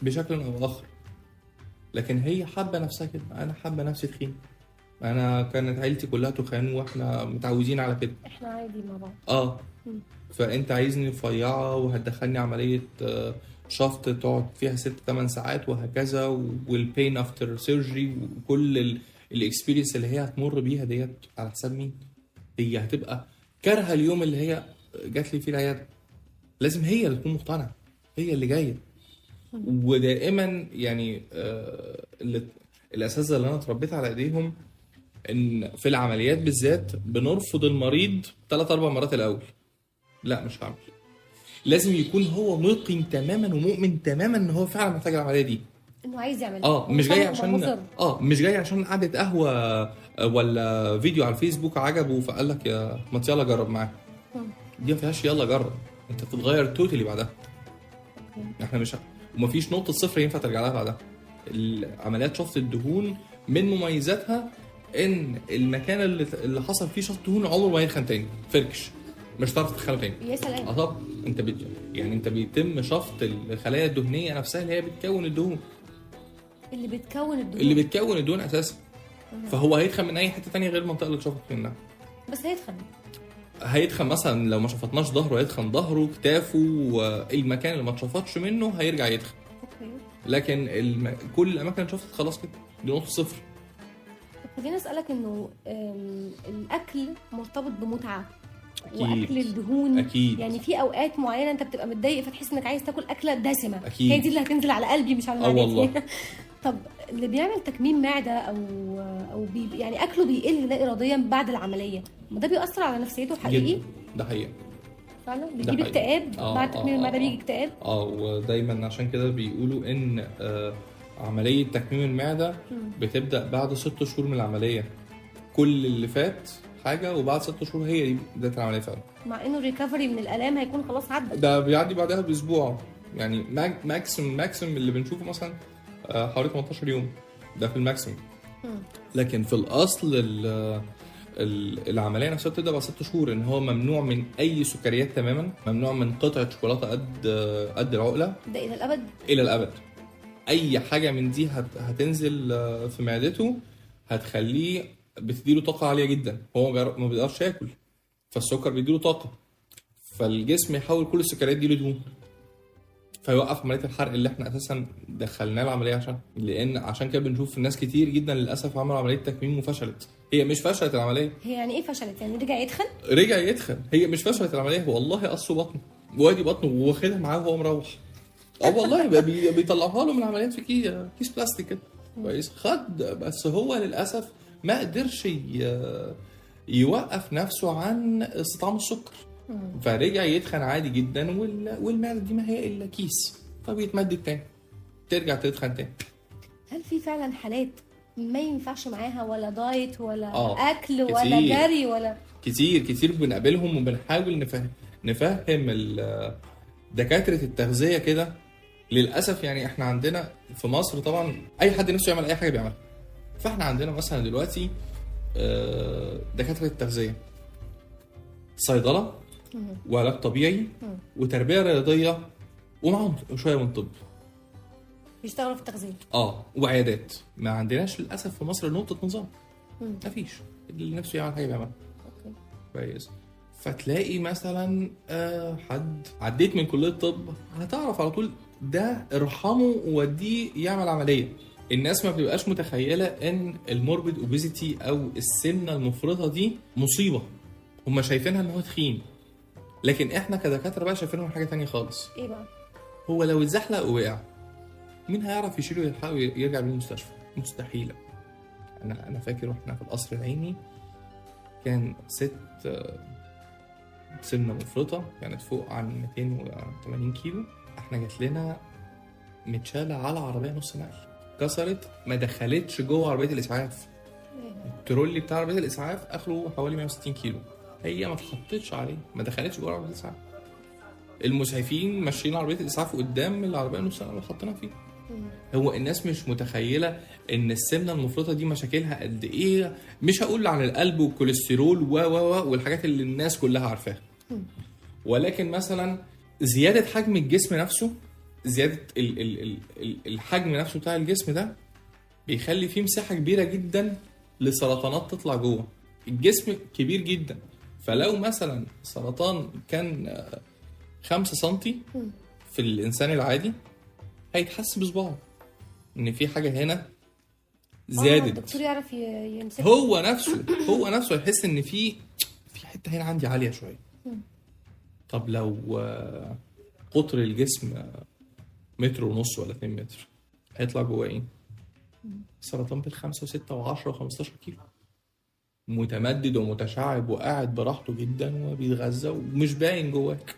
بشكل أو اخر لكن هي حابة نفسها كده. أنا حابة نفسي تخين. أنا كانت عيلتي كلها تخان وإحنا متعودين على كده. إحنا عادي مع بعض. آه. فأنت عايزني رفيعة وهتدخلني عملية آه، شفط تقعد فيها ست 8 ساعات وهكذا وال pain after surgery وكل ال experience اللي هي هتمر بيها ديت على حساب مين؟ هي هتبقى كارهة اليوم اللي هي جات لي فيه العيادة. لازم هي اللي تكون مقتنعة هي اللي جاية. ودائما يعني آه، الاساتذه اللي أنا اتربيت على إيديهم إن في العمليات بالذات بنرفض المريض ثلاث أربع مرات الأول. لا مش هعمل. لازم يكون هو موقن تماما ومؤمن تماما إن هو فعلا محتاج العملية دي. إنه عايز يعمل آه مش جاي عشان آه مش جاي عشان قعدة قهوة آه، ولا فيديو على الفيسبوك عجبه فقال لك يا ما يلا جرب معاه. دي ما فيهاش يلا جرب. أنت بتتغير توتالي بعدها. إحنا مش ومفيش نقطة صفر ينفع ترجع لها بعدها. العمليات شفط الدهون من مميزاتها إن المكان اللي حصل فيه شفط دهون عمره ما يتخن تاني فركش. مش هتعرف تدخله تاني يا سلام. أه طبعا أنت بت... يعني أنت بيتم شفط الخلايا الدهنية نفسها اللي هي بتكون الدهون. اللي بتكون الدهون. اللي بتكون الدهون أساسا. فهو هيتخن من أي حتة تانية غير المنطقة اللي اتشفط منها. بس هيتخن. هيتخن مثلا لو ما شفطناش ظهره هيتخن ظهره كتافه والمكان اللي ما اتشفطش منه هيرجع يتخن. أوكي. لكن الم... كل الأماكن اللي اتشفطت خلاص كده. دي نقطة صفر. طب خليني أسألك إنه الأكل مرتبط بمتعة. أكيد. واكل الدهون أكيد. يعني في أوقات معينة أنت بتبقى متضايق فتحس إنك عايز تاكل أكلة دسمة أكيد. هي دي اللي هتنزل على قلبي مش على آه معدتي والله. طب اللي بيعمل تكميم معدة أو أو بي يعني أكله بيقل لا اراديا بعد العملية ما ده بيأثر على نفسيته حقيقي ده حقيقة فعلا بيجيب حقيقي. اكتئاب آه، بعد آه، تكميم آه، المعدة آه. بيجي اكتئاب آه ودايما عشان كده بيقولوا إن آه عملية تكميم المعدة بتبدأ بعد ست شهور من العملية كل اللي فات حاجة وبعد ست شهور هي دي بدايه العملية فعلا. مع إنه ال recovery من الألام هيكون خلاص عدى. ده بيعدي بعدها بأسبوع. يعني max- maximum maximum اللي بنشوفه مثلا آه، حوالي 18 يوم. ده في ال maximum لكن في الأصل ال- ال- العملية نفسها بتبدأ بعد ست شهور إن هو ممنوع من أي سكريات تماما ممنوع من قطعة شوكولاتة قد قد العقلة. ده إلى الأبد؟ إلى الأبد. أي حاجة من دي هت... هتنزل آه، في معدته هتخليه بتديله طاقة عالية جدا. هو ما بيقدرش ياكل. فالسكر بيديله طاقة. فالجسم يحول كل السكريات دي لدهون. فيوقف عمليه الحرق اللي إحنا أساسا دخلناه العملية عشان لأن عشان كده بنشوف ناس كتير جدا للأسف عملوا عملية تكميم وفشلت. هي مش فشلت العملية. هي يعني إيه فشلت؟ يعني رجع يتخن؟ رجع يتخن. هي مش فشلت العملية. والله قصوا بطنه. وادي بطنه واخدها معاه وهو مروح. آه والله بي- بي- بيطلعوها له من العمليات في كي- كيس بلاستيك كده. كويس. خد. بس هو للأسف ما قدرش يوقف نفسه عن استطعام السكر. فرجع يتخن عادي جدا وال- والمعدة دي ما هي إلا كيس. فبيتمدد تاني ترجع تتخن تاني. هل في فعلا حالات ما ينفعش معاها ولا دايت ولا آه، أكل ولا كتير. جري ولا؟ كتير كتير بنقابلهم وبنحاول نفهم نفهم ال- دكاترة التغذية كده. للأسف يعني إحنا عندنا في مصر طبعا أي حد نفسه يعمل أي حاجة بيعملها. فاحنا عندنا مثلا دلوقتي آه، دكاترة التغذية. صيدلة وعلاج طبيعي وتربية رياضية ومعاهم شوية من طب. بيشتغلوا في التغذية؟ آه وعيادات. ما عندناش للأسف في مصر نقطة نظام. مفيش. اللي نفسه يعمل حاجة بيعملها. أوكي. كويس. فتلاقي مثلا آه، حد عديت من كلية الطب هتعرف على طول ده ارحمه ووديه يعمل عملية. الناس ما بتبقاش متخيلة إن الموربيد اوبيزيتي أو السمنة المفرطة دي مصيبة. هم شايفينها إن هو تخين. لكن إحنا كدكاترة بقى شايفينهم حاجة تانية خالص. إيه بقى؟ هو لو اتزحلق ووقع مين هيعرف يشيله ويلحقه ويرجع بيه المستشفى؟ مستحيلة. أنا أنا فاكر وإحنا في القصر العيني كان ست سمنة مفرطة كانت فوق عن 280 كيلو. إحنا جات لنا متشالة على عربية نص نقل كسرت ما دخلتش جوه عربية الإسعاف. الترولي بتاع عربية الإسعاف أخره حوالي 160 كيلو. هي ما اتحطتش عليه ما دخلتش جوه عربية الإسعاف. المسعفين ماشيين عربية الإسعاف قدام العربية نص نقل اللي حطينا فيه هو الناس مش متخيلة إن السمنة المفرطه دي مشاكلها قد إيه. مش هقول عن القلب والكوليسترول و و و والحاجات اللي الناس كلها عارفاها. ولكن مثلا زيادة حجم الجسم نفسه زيادة ال ال ال ال الحجم نفسه بتاع الجسم ده بيخلي فيه مساحة كبيرة جدا لسرطانات تطلع جوه. الجسم كبير جدا. فلو مثلا سرطان كان آه، 5 سنتي في الإنسان العادي هيتحس بصباعه إن في حاجة هنا آه، زادت الدكتور يعرف ي- يمسك هو نفسه هو نفسه يحس إن في في حتة هنا عندي عالية شوية. طب لو آه، قطر الجسم آه، متر ونص ولا 2 متر. هيطلع جواه إيه؟ سرطان بالخمسة وستة وعشرة وخمستاشر كيلو. متمدد ومتشعب وقاعد براحته جدا وبيتغذى ومش باين جواك.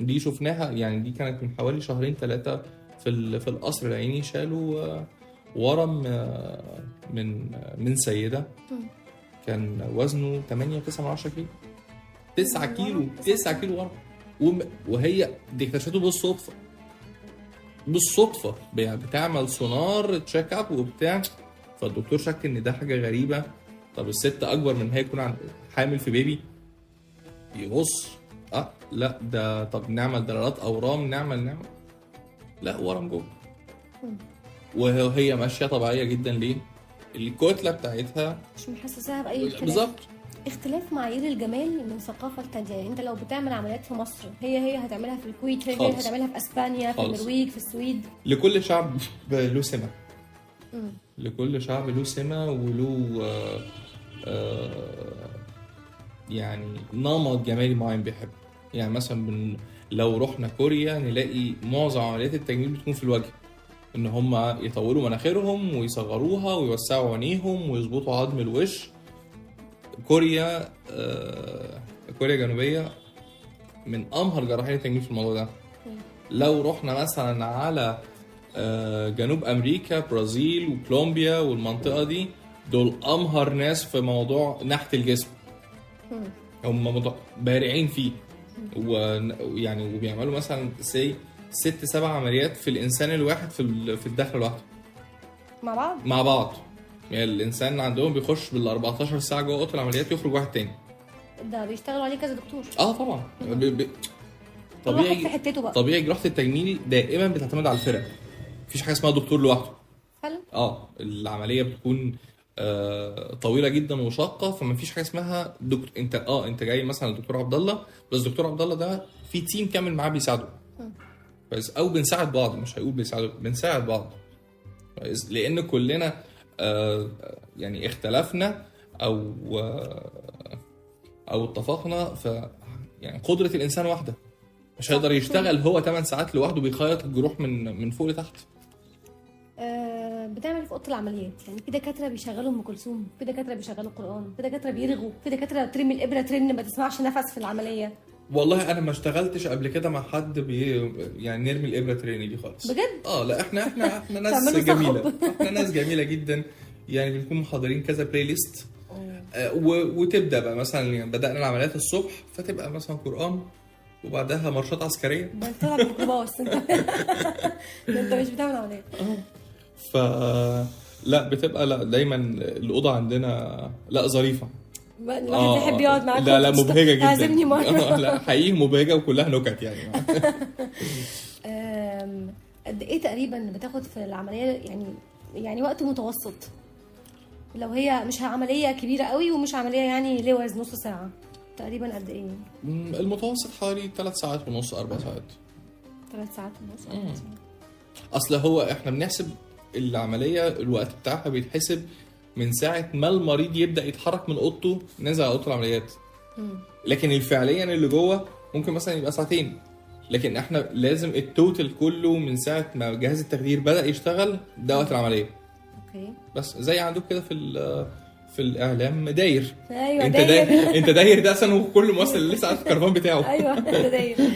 دي شفناها يعني دي كانت من حوالي شهرين ثلاثة في في القصر العيني شالوا آه، ورم آه، من آه، من سيدة. كان وزنه 8 9 من 10 كيلو. 9 كيلو 9 كيلو ورم. وهي دي اكتشفته بالصدفة. بالصدفة. يعني بتعمل سونار check up وبتاع. فالدكتور شك إن ده حاجة غريبة. طب الست أكبر من هي يكون حامل في بيبي؟ يبص. آه لا ده طب نعمل دلالات أورام نعمل نعمل. لا ورم جوه وهي ماشية طبيعية جدا. ليه؟ الكتلة بتاعتها مش محسساها بأي اختلاف. بالظبط اختلاف معايير الجمال من ثقافة لتانية يعني انت لو بتعمل عمليات في مصر هي هي هتعملها في الكويت هي هي خالص. هتعملها في أسبانيا في خالص. النرويج في السويد لكل شعب له مم. لكل شعب له سمة وله آه، آه، يعني نمط جمالي معين بيحبه يعني مثلا بن لو رحنا كوريا نلاقي معظم عمليات التجميل بتكون في الوجه إن هم يطولوا مناخيرهم ويصغروها ويوسعوا عينيهم ويظبطوا عظم الوش كوريا آه، كوريا الجنوبية من أمهر جراحين التجميل في الموضوع ده. لو رحنا مثلا على آه، جنوب أمريكا برازيل وكولومبيا والمنطقة دي دول أمهر ناس في موضوع نحت الجسم. هم بارعين فيه. ويعني وبيعملوا مثلا سي ست سبع عمليات في الإنسان الواحد في في الدخله لوحده. مع بعض؟ مع بعض. يعني الإنسان عندهم بيخش بال 14 ساعة جوه أوضة العمليات يخرج واحد تاني. ده بيشتغلوا عليه كذا دكتور. آه طبعا. ب... ب... كل واحد في طبيعي حتته بقى. طبيعي جراحة التجميل دائما بتعتمد على الفرق مفيش حاجة اسمها دكتور لوحده. فعلا؟ آه العملية بتكون آه طويلة جدا وشاقة فما فيش حاجة اسمها دكتور انت آه انت جاي مثلا الدكتور عبد الله بس دكتور عبد الله ده في تيم كامل معاه بيساعده. كويس أو بنساعد بعض مش هيقول بيساعدوا بنساعد بعض. كويس لأن كلنا يعني اختلفنا أو آه أو اتفقنا ف يعني قدرة الإنسان واحدة. مش هيقدر يشتغل هو 8 ساعات لوحده بيخيط الجروح من من فوق لتحت. آه بتعمل في أوضة العمليات. يعني في دكاترة بيشغلوا أم كلثوم في دكاترة بيشغلوا قرآن في دكاترة بيرغوا في دكاترة ترمي الإبرة ترن ما تسمعش نفس في العملية. والله أنا ما اشتغلتش قبل كده مع حد بي يعني نرمي الإبرة تريني دي خالص. بجد؟ آه لا إحنا إحنا إحنا ناس. جميلة. إحنا ناس جميلة جدا. يعني بنكون محضرين كذا بلاي ليست آه وتبدأ بقى مثلا يعني بدأنا العمليات الصبح فتبقى مثلا قرآن وبعدها مارشات عسكرية. ده انت طالع أنت مش بتعمل عملية. ف لا بتبقى لا دايما الأوضة عندنا لا ظريفة. الواحد بيحب يقعد معاك لا لا مبهجة جدا. تعزمني آه، مره لا حقيقي مبهجة وكلها نكت يعني. قد إيه تقريبا بتاخد في العملية يعني يعني وقت متوسط؟ لو هي مش عملية كبيرة قوي ومش عملية يعني لوز نص ساعة تقريبا قد إيه؟ المتوسط حوالي 3 ساعات ونص 4 ساعات. ثلاث ساعات ونص؟ مم. أصل هو إحنا بنحسب العملية الوقت بتاعها بيتحسب من ساعة ما المريض يبدأ يتحرك من أوضته نزل على أوضة العمليات. لكن فعليا اللي جوه ممكن مثلا يبقى ساعتين. لكن إحنا لازم ال total كله من ساعة ما جهاز التخدير بدأ يشتغل ده وقت العملية. أوكي. بس زي عندك كده في في الإعلام داير. أيوه أنت داير. داير. أنت داير ده أصلا وكل ممثل لسه عارف الكرفان بتاعه. أيوه ده داير.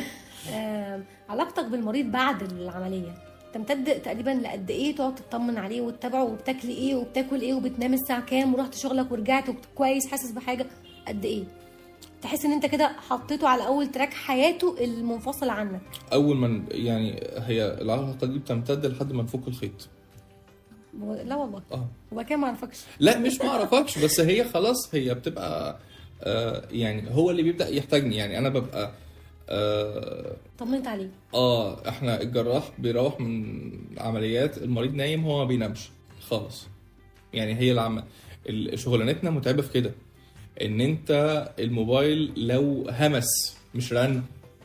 علاقتك بالمريض بعد العملية تمتد تقريبا لقد إيه تقعد تطمن عليه وتتابعه وبتاكلي إيه وبتاكل إيه وبتنام الساعة كام ورحت شغلك ورجعت كويس حاسس بحاجة قد إيه؟ تحس ان انت كده حطيته على أول تراك حياته المنفصل عنك. أول ما يعني هي العلاقة دي بتمتد لحد ما نفك الخيط. لا والله. آه. وبعد كده ما اعرفكش لا مش ما اعرفكش بس هي خلاص هي بتبقى آه يعني هو اللي بيبدأ يحتاجني. يعني أنا ببقى آه, طمنت عليه آه إحنا الجراح بيروح من عمليات المريض نايم هو ما بينامش خالص. يعني هي العم ال- شغلانتنا متعبة في كده إن أنت الموبايل لو همس مش رن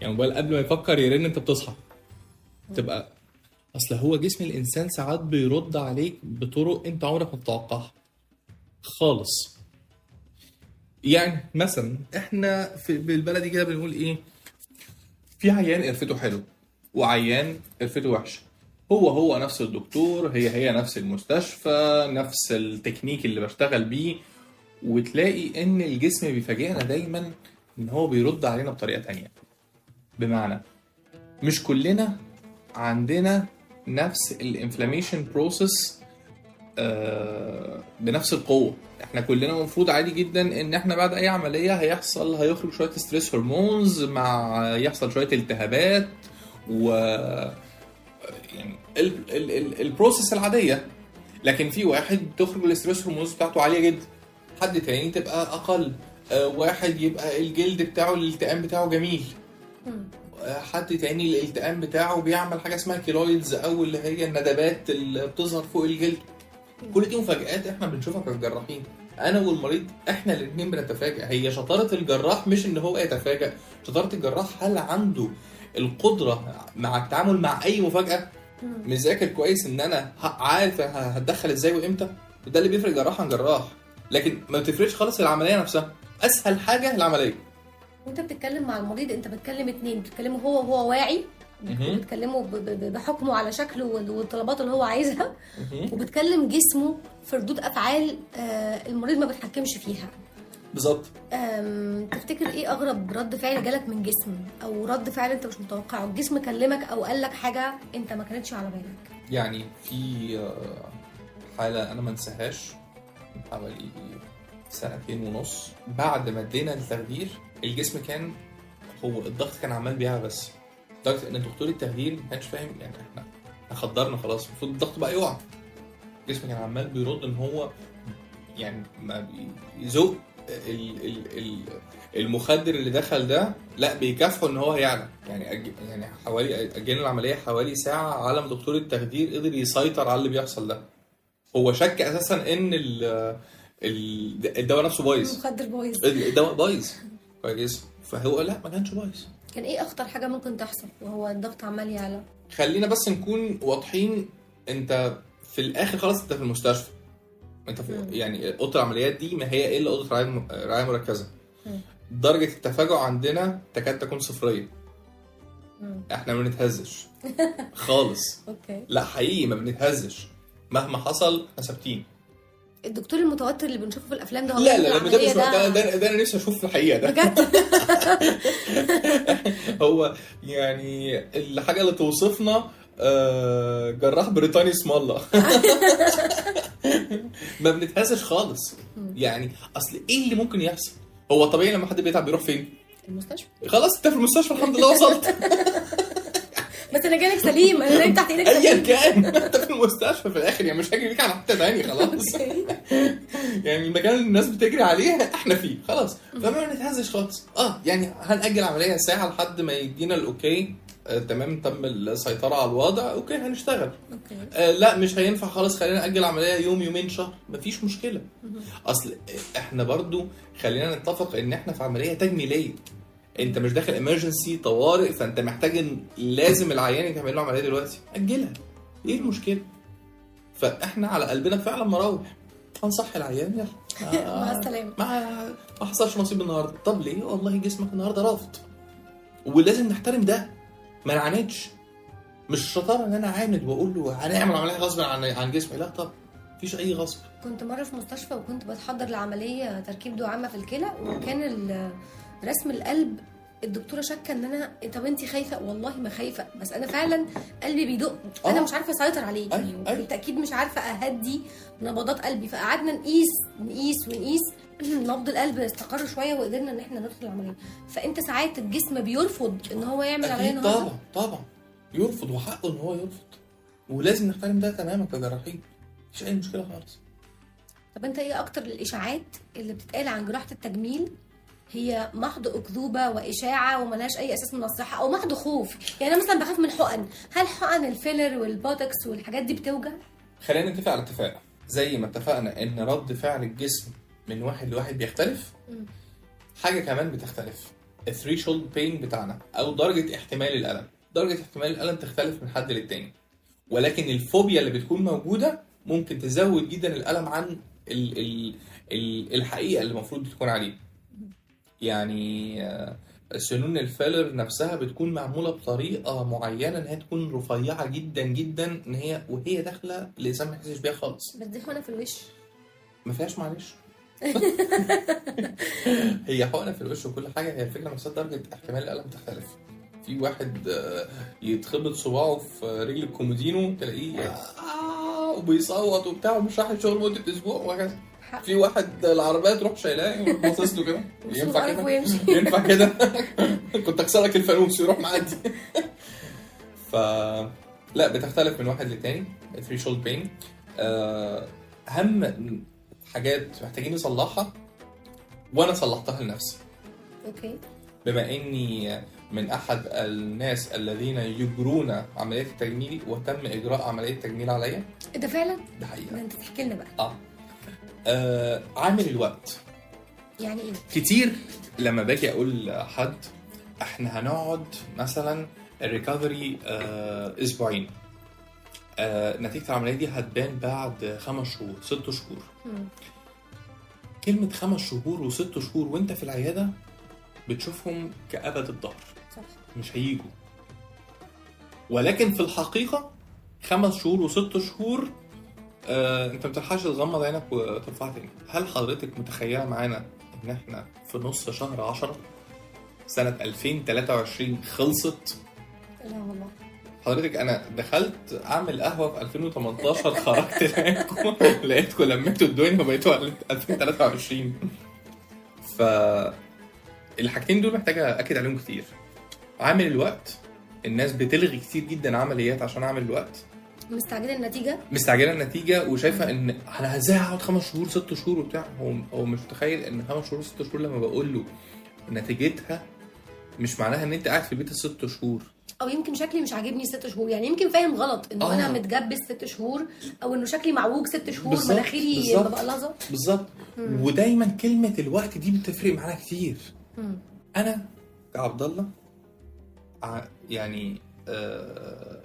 يعني الموبايل قبل ما يفكر يرن أنت بتصحى. تبقى أصل هو جسم الإنسان ساعات بيرد عليك بطرق أنت عمرك ما تتوقعها. خالص. يعني مثلا إحنا في بالبلدي كده بنقول إيه؟ في عيان قرفته حلو وعيان قرفته وحشه. هو هو نفس الدكتور هي هي نفس المستشفى نفس التكنيك اللي بشتغل بيه. وتلاقي إن الجسم بيفاجئنا دايما إن هو بيرد علينا بطريقة تانية. بمعنى مش كلنا عندنا نفس ال inflammation process بنفس القوة. إحنا كلنا المفروض عادي جدا ان إحنا بعد اي عملية هيحصل هيخرج شوية stress hormones مع يحصل شوية التهابات و يعني ال... ال... ال... ال process العادية. لكن في واحد تخرج ال stress hormones بتاعته عالية جدا. حد تاني تبقى أقل. آه، واحد يبقى الجلد بتاعه الالتئام بتاعه جميل. آه، حد تاني الالتئام بتاعه بيعمل حاجة اسمها keloids أو اللي هي الندبات اللي بتظهر فوق الجلد. كل دي مفاجآت إحنا بنشوفها كجراحين أنا والمريض إحنا الاثنين بنتفاجئ هي شطارة الجراح مش إن هو يتفاجئ شطارة الجراح هل عنده القدرة مع التعامل مع أي مفاجأة؟ مذاكر كويس إن أنا عارف هتدخل إزاي وإمتى؟ وده اللي بيفرق جراح عن جراح. لكن ما بتفرقش خالص العملية نفسها. أسهل حاجة العملية. وأنت بتتكلم مع المريض أنت بتكلم اتنين. بتتكلمه هو وهو واعي. وبتكلمه ب- ب- بحكمه على شكله وال- والطلبات اللي هو عايزها. وبتكلم جسمه في ردود أفعال آه، المريض ما بيتحكمش فيها. بالظبط. تفتكر إيه أغرب رد فعل جالك من جسم؟ أو رد فعل أنت مش متوقعه؟ الجسم كلمك أو قال لك حاجة أنت ما كانتش على بالك. يعني في آه، حالة أنا ما انساهاش. حوالي سنتين ونص. بعد ما ادينا التخدير الجسم كان هو الضغط كان عمال بيعلى بس لدرجة إن دكتور التخدير ما كانش فاهم يعني إحنا خدرنا خلاص المفروض الضغط بقى يقع. الجسم كان عمال بيرد إن هو يعني ما بيزق ال ال ال المخدر اللي دخل ده لا بيكافحه ان هو هيعلى. يعني أج... يعني حوالي اجلنا العملية حوالي ساعة على ما دكتور التخدير قدر يسيطر على اللي بيحصل ده. هو شك أساسا إن ال- الدواء نفسه بايظ. المخدر بايظ. الدواء بايظ. كويس. فهو لا ما كانش بايظ. كان إيه أخطر حاجة ممكن تحصل وهو الضغط عمال يعلى؟ خلينا بس نكون واضحين أنت في الآخر خلاص أنت في المستشفى. أنت في مم. يعني أوضة العمليات دي ما هي إلا أوضة رعاية مركزة. مم. درجة التفاجؤ عندنا تكاد تكون صفرية. مم. إحنا ما بنتهزش. خالص. أوكي. لا حقيقي ما بنتهزش. مهما حصل إحنا ثابتين الدكتور المتوتر اللي بنشوفه في الأفلام ده هو لا لا لا ده, ده, ده, ده أنا نفسي أشوف في الحقيقة ده. بجد؟ هو يعني الحاجة اللي توصفنا آه، جراح بريطاني اسم الله. ما بنتهزش خالص. يعني أصل إيه اللي ممكن يحصل؟ هو طبيعي لما حد بيتعب بيروح فين؟ المستشفى. خلاص أنت في المستشفى الحمد لله وصلت. بس أنا جالك سليم أنا نايم تحت إيدك ايا سليم. كان. انت المستشفى في الآخر يعني مش هجري بيك على حتة ثانية خلاص. يعني المكان اللي الناس بتجري عليه إحنا فيه خلاص. فما نتهزش خالص. آه يعني هنأجل عملية ساعة لحد ما يدينا الاوكي آه تمام تم السيطرة على الوضع. أوكي هنشتغل. أوكي. آه لا مش هينفع خلاص خلينا نأجل عملية يوم يومين شهر. مفيش مشكلة. أصل إحنا برضو خلينا نتفق إن إحنا في عملية تجميلية. أنت مش داخل emergency طوارئ فأنت محتاج لازم العيان يتعمل له عملية دلوقتي. أجلها. إيه المشكلة؟ فاحنا على قلبنا فعلا مراوح هنصحي العيان يلا مع السلامة. ما حصلش نصيب النهارده. طب ليه؟ والله جسمك النهارده رافض. ولازم نحترم ده. ما نعاندش. مش شطارة إن أنا أعاند وأقول له هنعمل عملية غصب عن عن جسمي. لا طب مفيش أي غصب. كنت مرة في مستشفى وكنت بتحضر لعملية تركيب دعامة في الكلى وكان رسم القلب الدكتورة شاكة إن أنا طب انت خايفة؟ والله ما خايفة بس أنا فعلا قلبي بيدق أنا آه. مش عارفة أسيطر عليه أيوة، يعني أيوة. بالتأكيد مش عارفة أهدي نبضات قلبي. فقعدنا نقيس نقيس ونقيس نبض القلب استقر شوية وقدرنا إن إحنا ندخل العملية. فأنت ساعات الجسم بيرفض إن هو يعمل عملية طبعا طبعا. يرفض وحقه إن هو يرفض. ولازم نحترم ده تماما كجراحين. مفيش أي مشكلة خالص. طب أنت إيه أكتر الإشاعات اللي بتتقال عن جراحة التجميل؟ هي محض أكذوبة وإشاعة وملهاش أي أساس من الصحة أو محض خوف. يعني أنا مثلا بخاف من الحقن هل حقن الفيلر والبوتوكس والحاجات دي بتوجع؟ خلينا نتفق على اتفاق. زي ما اتفقنا إن رد فعل الجسم من واحد لواحد بيختلف مم. حاجة كمان بتختلف. ال threshold pain بتاعنا أو درجة احتمال الألم. درجة احتمال الألم تختلف من حد للتاني. ولكن الفوبيا اللي بتكون موجودة ممكن تزود جدا الألم عن ال ال ال الحقيقة اللي المفروض تكون عليه. يعني آه، سنون الفيلر نفسها بتكون معمولة بطريقة معينة إن هي تكون رفيعة جدا جدا إن هي وهي داخلة الانسان ما يحسش بيها خالص. بس دي حقنة في الوش. ما فيهاش معلش. هي حقنة في الوش وكل حاجة هي الفكرة نفسها درجة احتمال الألم تختلف. في واحد آه، يتخبط صباعه في رجل الكومودينو تلاقيه آه وبيصوت وبتاع ومش رايح الشغل مده أسبوع وهكذا. في واحد العربية تروح شايلاه باصص له كده. ينفع كده. ينفع كده؟ كنت اكسر لك الفانوس يروح معدي. ف لا بتختلف من واحد للتاني. ال threshold pain أهم حاجات محتاجين نصلحها وأنا صلحتها لنفسي. أوكي. بما إني من أحد الناس الذين يجرون عمليه التجميل وتم إجراء عملية تجميل عليا. ده فعلا؟ ده ده حقيقه أنت تحكي لنا بقى. آه, آه عامل الوقت. يعني إيه؟ كتير لما باجي أقول لحد إحنا هنقعد مثلا الريكفري آه أسبوعين. آه نتيجة العملية دي هتبان بعد خمس شهور ست شهور. مم. كلمة خمس شهور وست شهور وأنت في العيادة بتشوفهم كأبد الظهر صح. مش هيجوا. ولكن في الحقيقة خمس شهور وست شهور آه، انت ما بتلحقش تغمض عينك وترفع تاني. هل حضرتك متخيلة معانا ان إحنا في نص شهر 10 سنة 2023 خلصت؟ لا والله. حضرتك أنا دخلت اعمل قهوة في 2018 خرجت لقيتكم لقيتكم لميتوا الدنيا وبقيتوا 2023 ف الحاجتين دول محتاجة أكد عليهم كتير. عامل الوقت الناس بتلغي كتير جدا عمليات عشان اعمل الوقت. مستعجلة النتيجة؟ مستعجلة النتيجة وشايفة إن أنا إزاي هقعد خمس شهور ست شهور وبتاع؟ هو هو مش متخيل إن خمس شهور ست شهور لما بقول له نتيجتها مش معناها إن أنت قاعد في البيت الست شهور. أو يمكن شكلي مش عاجبني ست شهور. يعني يمكن فاهم غلط انه آه. أنا متجبس ست شهور أو إنه شكلي معوج ست شهور مناخيري بالظبط. مبقلظه بالظبط. ودايما كلمة الوقت دي بتفرق معانا كتير. مم. أنا كعبد الله يعني آه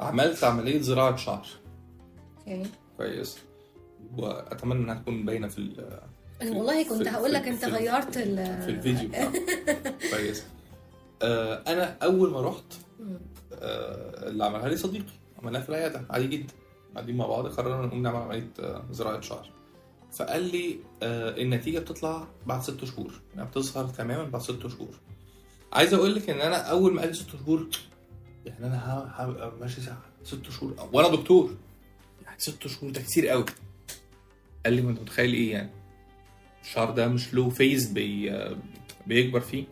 عملت عملية زراعة شعر. أوكي. كويس. وأتمنى إنها تكون باينة في ال- أنا والله كنت هقول لك أنت غيرت ال في الفيديو. كويس. آه أنا أول ما رحت آه اللي عملها لي صديقي. عملناها في العيادة. عادي جدا. قاعدين مع بعض. قررنا نقوم نعمل عملية آه، زراعة شعر. فقال لي آه النتيجة بتطلع بعد ست شهور. يعني بتظهر تماما بعد ست شهور. عايز أقول لك إن أنا أول ما قال لي ست شهور يعني أنا هبقى ماشي أصلع. ست شهور. وأنا دكتور. يعني ست شهور ده كتير قوي. قال لي ما أنت متخيل إيه يعني؟ الشعر ده مش له phase بي بيكبر فيه.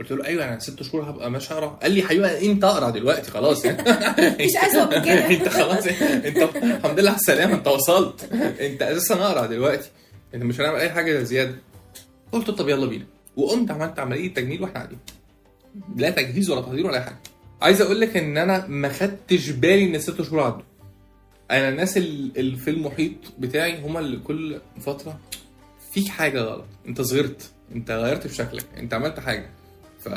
قلت له أيوه أنا ست شهور هبقى ماشي أقرع قال لي حبيبي أنت أقرع دلوقتي خلاص يعني. مفيش أسوأ من كده. أنت خلاص أنت الحمد لله على السلامة أنت وصلت. أنت أساسا أقرع دلوقتي. أنت مش هنعمل أي حاجة زيادة. قلت طب يلا بينا. وقمت عملت عملية تجميل وإحنا قاعدين. لا تجهيز ولا تحضير ولا أي حاجة. عايز أقول لك ان أنا ما خدتش بالي ان الست شهور عدوا أنا الناس ال- اللي في المحيط بتاعي هما اللي كل فترة في حاجة غلط. انت صغرت. انت غيرت في شكلك. انت عملت حاجة. ف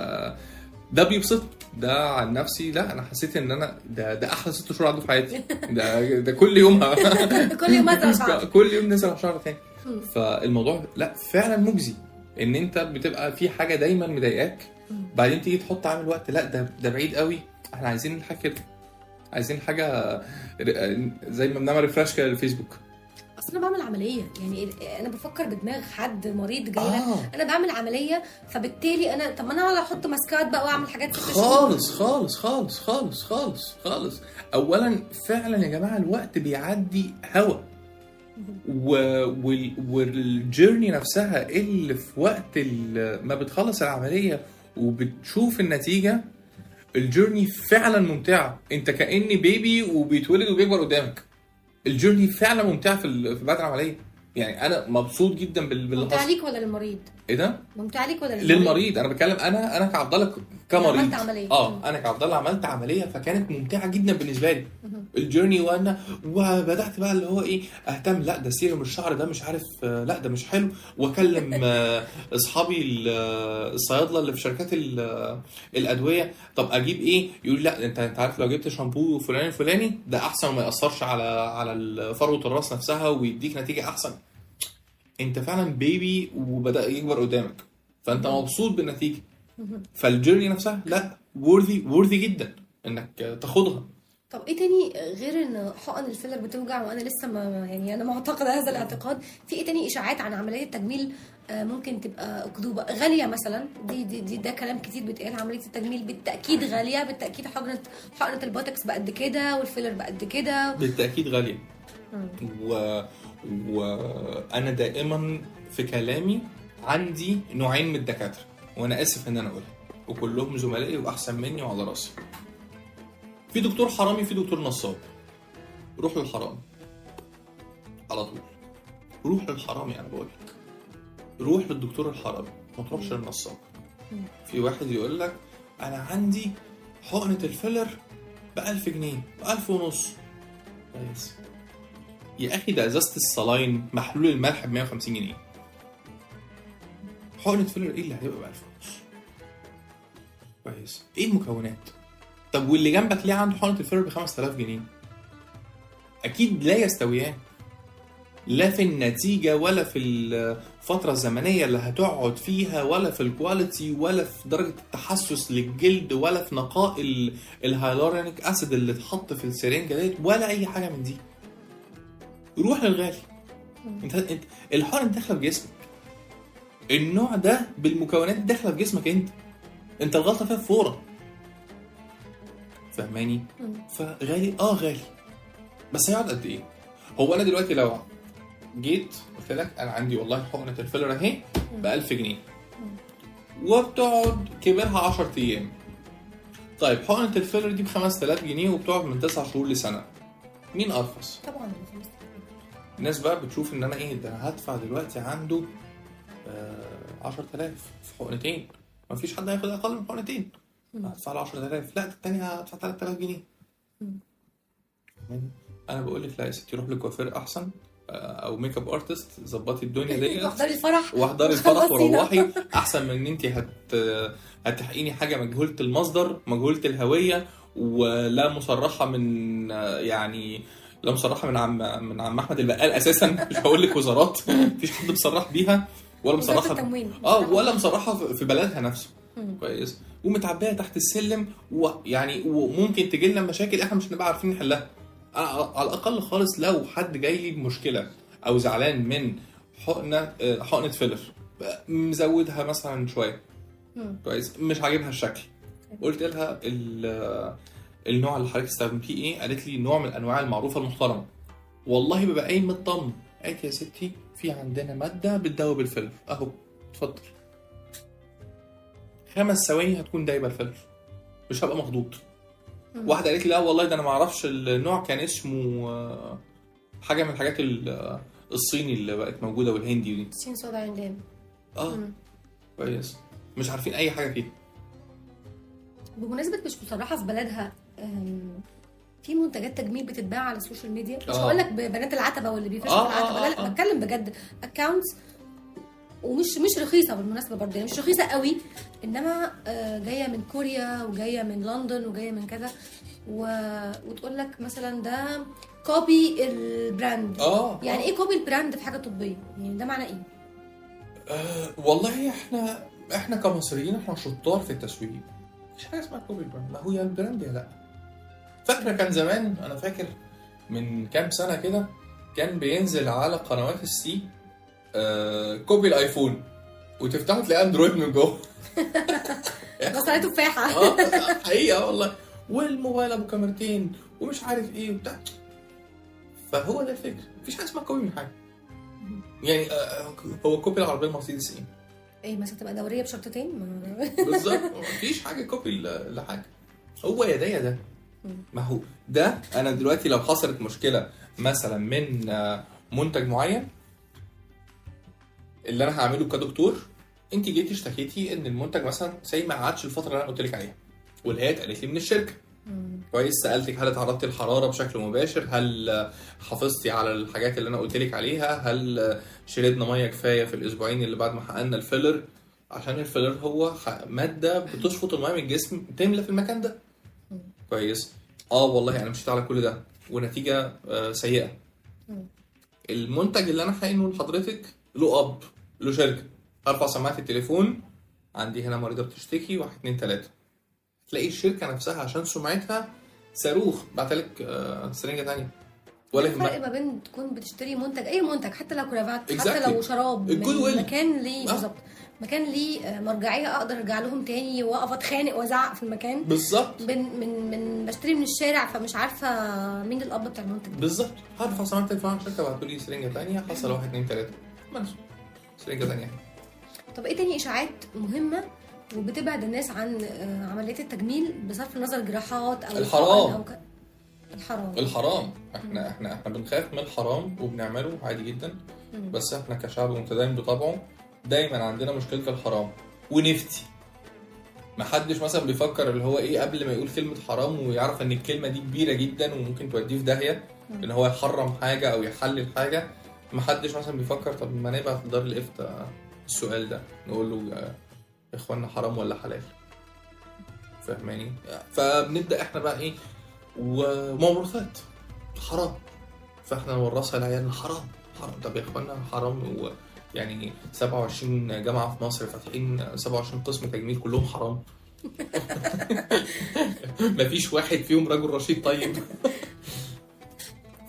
ده بيبسط. ده عن نفسي. لا أنا حسيت ان أنا ده ده أحلى ست شهور عدوا في حياتي. ده ده كل يوم كل يوم ازرع شعر كل يوم نزرع شعر تاني. فالموضوع لا فعلا مجزي. ان انت بتبقى في حاجة دايما مضايقاك. بعدين تيجي تحط عامل وقت. لا ده ده بعيد قوي. إحنا عايزين الحاجة كده. عايزين حاجة زي ما بنعمل ريفرش كده للفيسبوك. أصل أنا بعمل عملية. يعني أنا بفكر بدماغ حد مريض جاي آه. أنا بعمل عملية فبالتالي أنا طب ما أنا أقعد أحط ماسكات بقى وأعمل حاجات. خالص خالص خالص خالص خالص خالص. اولا فعلا يا جماعة الوقت بيعدي هوا. و... وال... والجيرني نفسها اللي في وقت ال- ما بتخلص العملية وبتشوف النتيجة الجيرني فعلا ممتعة. أنت كأني بيبي وبيتولد وبيكبر قدامك. الجيرني فعلا ممتعة في, بعد العملية يعني أنا مبسوط جدا بال... باللي ممتع حصل. ليك ولا للمريض؟ إيه ده؟ ممتع ليك ولا للمريض. أنا بتكلم أنا أنا كعبد الله كمريض. عملت عملية. آه أنا كعبد الله عملت عملية فكانت ممتعة جدا بالنسبة لي. الجيرني وأنا وبدأت بقى اللي هو إيه أهتم لأ ده سيرم الشعر ده مش عارف آه، لأ ده مش حلو. وأكلم آه، أصحابي آه، الصيادلة اللي في شركات ال- الأدوية. طب أجيب إيه؟ يقول لأ أنت أنت عارف لو جبت شامبو فلان الفلاني ده أحسن وما يأثرش على على فروة الرأس نفسها ويديك نتيجة أحسن. انت فعلا baby وبدأ يكبر قدامك. فأنت مبسوط بالنتيجة. فال journey نفسها لا worthy worthy جدا إنك تاخدها طب إيه تاني غير إن حقن الفيلر بتوجع وأنا لسه ما يعني أنا معتقدة هذا الاعتقاد. في إيه تاني إشاعات عن عملية التجميل آه، ممكن تبقى أكذوبة؟ غالية مثلا دي, دي, دي ده كلام كتير بيتقال عملية التجميل بالتأكيد غالية بالتأكيد حقنة حقنة البوتوكس بقد كده والفيلر بقد كده. بالتأكيد غالية. و... وأنا دائما في كلامي عندي نوعين من الدكاترة وأنا آسف إن أنا اقولها وكلهم زملائي وأحسن مني وعلى رأسي. في دكتور حرامي في دكتور نصاب. روح للحرامي على طول. روح للحرامي أنا بقول لك. روح للدكتور الحرامي ما تروحش للنصاب. في واحد يقول لك أنا عندي حقنة الفيلر ب 1000 جنيه ب 1000 ونص. كويس. يا أخي ده إزازة ال saline محلول الملح ب 150 جنيه. حقنه فيلر إيه اللي هيبقى ب 1000 ونص كويس. إيه المكونات؟ طب واللي جنبك ليه عنده حقنة الفيلر ب 5000 جنيه؟ أكيد لا يستويان. لا في النتيجة ولا في الفترة الزمنية اللي هتقعد فيها ولا في ال quality ولا في درجة التحسس للجلد ولا في نقاء ال- ال hyaluronic acid اللي اتحط في السرنجة ديت ولا أي حاجة من دي. روح للغالي. انت انت الحقن داخلة في جسمك. النوع ده بالمكونات دي داخلة في جسمك انت. انت الغلطة فيها فورا. فاهماني؟ فغالي آه غالي. بس هيقعد قد إيه؟ هو أنا دلوقتي لو جيت قلت لك أنا عندي والله حقنة الفيلر اهي ب 1000 جنيه وبتقعد كبيرها 10 أيام طيب حقنة الفيلر دي ب 5000 جنيه وبتقعد من 9 شهور لسنة مين أرخص؟ طبعا الناس بقى بتشوف إن أنا إيه ده أنا هدفع دلوقتي عنده آه 10000 في حقنتين. مفيش حد هياخد أقل من حقنتين. هدفع له 10000 لا ده التاني هدفع 3000 جنيه. أنا بقول لك لا يا ستي روح لكوافير أحسن آه، أو make up artist ظبطي الدنيا ديت. واحضري الفرح واحضري الفرح. وروحي. أحسن من إن انت هت هتحقيني حاجة مجهولة المصدر مجهولة الهوية ولا مصرحة من يعني لا مصرحة من عم من عم أحمد البقال أساسا مش هقول لك وزارات. مفيش حد مصرح بيها ولا مصرحة. آه ولا مصرحة في- بلدها نفسه. كويس. ومتعبية تحت السلم ويعني وممكن تجي لنا مشاكل إحنا مش هنبقى عارفين نحلها. على الأقل خالص لو حد جاي لي بمشكلة أو زعلان من حقنة آه، حقنة فيلر مزودها مثلا شوية. كويس. مش عاجبها الشكل. قلت لها ال- النوع اللي حضرتك استخدمتيه إيه؟ قالت لي نوع من الانواع المعروفة المحترمة. والله ببقى قايم مطمن قالت يا ستي في عندنا مادة بتدوب الفيلر أهو اتفضل. خمس ثواني هتكون دايبة الفيلر مش هبقى مخضوض. واحدة قالت لي لا والله ده أنا ما أعرفش النوع كان اسمه آه، حاجة من الحاجات ال- آه، الصيني اللي بقت موجودة والهندي دي. سين صودا عندنا آه كويس. مش عارفين أي حاجة فيها. بمناسبة مش مصرحة في بلدها في منتجات تجميل بتتباع على ال social media. مش آه. هقول لك بنات العتبة واللي بيفرشوا آه، في العتبة. آه، لا. لا بتكلم بجد. accounts ومش مش رخيصة بالمناسبة برضه يعني مش رخيصة قوي. إنما جاية من كوريا وجاية من لندن وجاية من كذا. و... وتقول لك مثلا ده copy ال brand آه يعني إيه copy ال brand في حاجة طبية؟ يعني ده معنى إيه؟ آه والله إحنا إحنا كمصريين إحنا شطار في التسويق. مفيش حاجة اسمها copy brand ما هو يا ال brand يا لأ. فاكرة كان زمان أنا فاكر من كام سنة كده كان بينزل على قنوات السي آه copy الآيفون وتفتحوا تلاقي أندرويد من جوه. بصلايه تفاحة آه حقيقة والله. والموبايل أبو كاميرتين ومش عارف إيه وبتاع. فهو ده الفكرة. مفيش حاجة اسمها copy من حاجة. يعني آه هو copy العربية المرسيدس إيه؟ إيه مثلا تبقى دورية بشرطتين؟ بالظبط. مفيش حاجة copy لحاجة. هو يا ده يا ده. ما هو ده أنا دلوقتي لو حصلت مشكلة مثلا من آه، منتج معين اللي أنا هعمله كدكتور أنت جيتي اشتكيتي إن المنتج مثلا زي ما قعدش الفترة اللي أنا قلت لك عليها واللي هي اتقالت لي من الشركة. كويس سألتك هل اتعرضتي للحرارة بشكل مباشر؟ هل حافظتي على الحاجات اللي أنا قلت لك عليها؟ هل شربنا مية كفاية في الأسبوعين اللي بعد ما حققنا الفيلر؟ عشان الفيلر هو مادة بتشفط المية من الجسم تملى في المكان ده. كويس. آه والله أنا مشيت على كل ده ونتيجة آه، سيئة. المنتج اللي أنا حقينه لحضرتك له أب له شركة. أرفع سماعة التليفون عندي هنا مريضة بتشتكي واحد اتنين تلاتة. تلاقي الشركة نفسها عشان سمعتها صاروخ بعتلك آه، سرنجه تانية. ولا الفرق يهمك ما بين تكون بتشتري منتج أي منتج حتى لو كرافات Exactly. حتى لو شراب الجود من ويل. مكان ليه آه. بالظبط. مكان ليه آه، مرجعية أقدر أرجع لهم تاني وأقف أتخانق وأزعق في المكان. بالظبط. من من من بشتري من الشارع فمش عارفة مين الأب بتاع المنتج بالظبط. هرفع سماعه التليفون على الشركة بعتوا لي سرنجه تانية حصل واحد اتنين تلاتة. بس سرنجه تانية. طب إيه تاني إشاعات مهمة وبتبعد الناس عن آه، عمليات التجميل بصرف النظر جراحات أو الحرام. أو ك... الحرام. الحرام. إحنا إحنا إحنا بنخاف من الحرام وبنعمله عادي جدا. بس إحنا كشعب متدين بطبعه دايما عندنا مشكلة الحرام ونفتي. محدش مثلا بيفكر اللي هو إيه قبل ما يقول كلمة حرام ويعرف إن الكلمة دي كبيرة جدا وممكن توديه في داهية إن هو يحرم حاجة أو يحلل حاجة. محدش مثلا بيفكر طب ما نبعت لدار الإفتاء السؤال ده نقول له يا إخوانا حرام ولا حلال؟ فاهماني؟ فبنبدأ إحنا بقى إيه وموروثات حرام. فإحنا نورثها لعيالنا حرام حرام. طب يا إخوانا حرام و يعني 27 جامعة في مصر فاتحين 27 قسم تجميل كلهم حرام. مفيش واحد فيهم رجل رشيد طيب.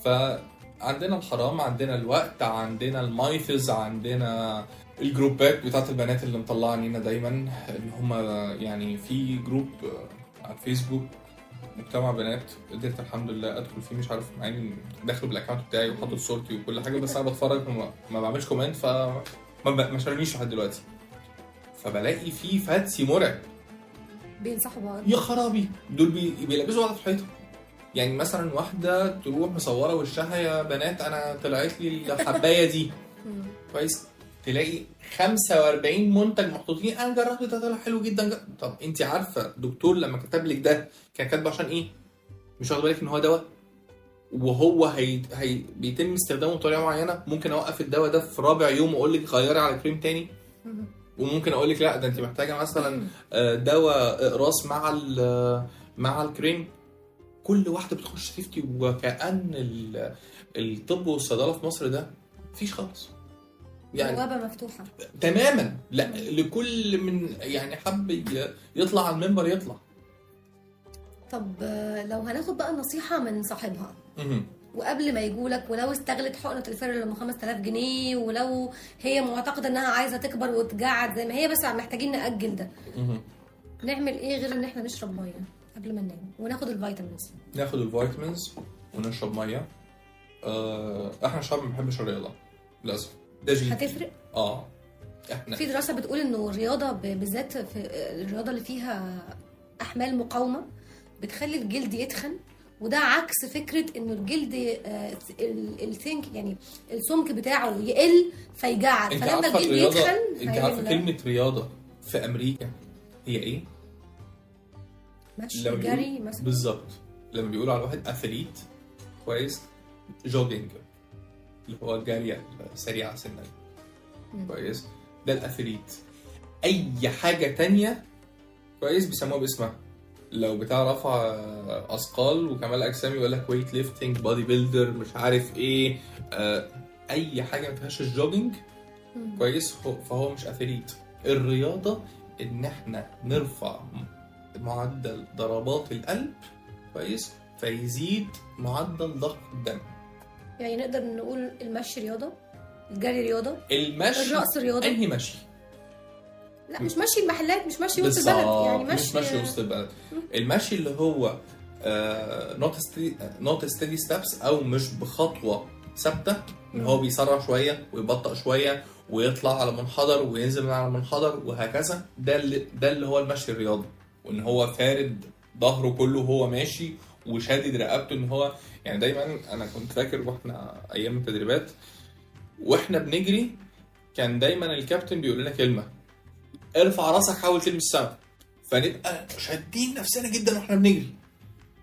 فعندنا الحرام عندنا الوقت عندنا ال myths عندنا الجروبات بتاعت البنات اللي مطلعة علينا دايما إن هم يعني في group على الفيسبوك مجتمع بنات قدرت الحمد لله أدخل فيه مش عارف مع إني داخل بال account بتاعي وحاطط صورتي وكل حاجة بس أنا بتفرج وما ما بعملش comment ف ما, شارنيش لحد دلوقتي. فبلاقي فيه فاتسي مرعب. بينصحوا بعض. يا خرابي دول بي... بيلبسوا بعض في الحيطه يعني مثلا واحدة تروح مصورة وشها يا بنات أنا طلعت لي الحباية دي. كويس؟ تلاقي 45 منتج محطوطين. أنا جربت ده طلع حلو جدا. جر... طب أنت عارفة دكتور لما كتب لك ده كان كاتبه عشان إيه؟ مش واخد بالك إن هو دواء؟ وهو هي... هي... بيتم استخدامه بطريقة معينة. ممكن أوقف الدواء ده في رابع يوم وأقول لك غيري على كريم تاني. مم. وممكن أقول لك لأ ده أنت محتاجة مثلا آه، دواء اقراص مع ال- مع الكريم. كل واحدة بتخش تفتي وكأن ال- الطب والصيدلة في مصر ده مفيش خالص. يعني بوابه مفتوحة. تماما. لا لكل من يعني حب يطلع على المنبر يطلع. طب لو هناخد بقى النصيحه من صاحبها. وقبل ما يجولك ولو استغلت حقنة الفيلر اللي ب 5000 جنيه ولو هي معتقدة إنها عايزة تكبر وتجعد زي ما هي بس محتاجين نأجل ده. نعمل إيه غير إن إحنا نشرب مية قبل ما ننام؟ وناخد الفيتامينز. ناخد الفيتامينز ونشرب مية. آه، إحنا شعب ما بنحبش الرياضة للأسف. ده جين هتفرق؟ آه. إحنا. في دراسة بتقول إنه الرياضة بالذات في الرياضة اللي فيها أحمال مقاومة بتخلي الجلد يتخن وده عكس فكرة إنه الجلد آه، ال- ال thick يعني السمك بتاعه يقل فيجعد أنت فلما الجلد يتخن أنت عارفة. كلمة رياضة في أمريكا هي إيه؟ بيقولوا- جري مثلا. بالظبط. لما بيقولوا على واحد athlete كويس jogging اللي هو الجري السريع سنة. كويس. ده ال athlete أي حاجة تانية كويس بيسموها باسمها. لو بتاع رفع أثقال وكمال اجسام يقول لك weight lifting bodybuilder مش عارف إيه. آه أي حاجة ما فيهاش ال jogging مم. كويس هو- فهو مش athlete الرياضة إن إحنا نرفع معدل ضربات القلب كويس فيزيد معدل ضغط الدم. يعني نقدر نقول المشي رياضة الجري رياضة المشي؟ الرقص رياضة. أنهي مشي؟ لا مش مشي المحلات مش مشي وسط البلد يعني مش مشي مشي وسط البلد. المشي اللي هو not not steady steps أو مش بخطوة ثابتة إن هو بيسرع شوية ويبطأ شوية ويطلع على منحدر وينزل من على منحدر وهكذا. ده اللي ده اللي هو المشي الرياضي وإن هو فارد ظهره كله وهو ماشي وشادد رقبته إن هو يعني دايما أنا كنت فاكر وإحنا أيام التدريبات وإحنا بنجري كان دايما الكابتن بيقول لنا كلمة ارفع راسك حاول تلمس السما. فنبقى شادين نفسنا جدا وإحنا بنجري.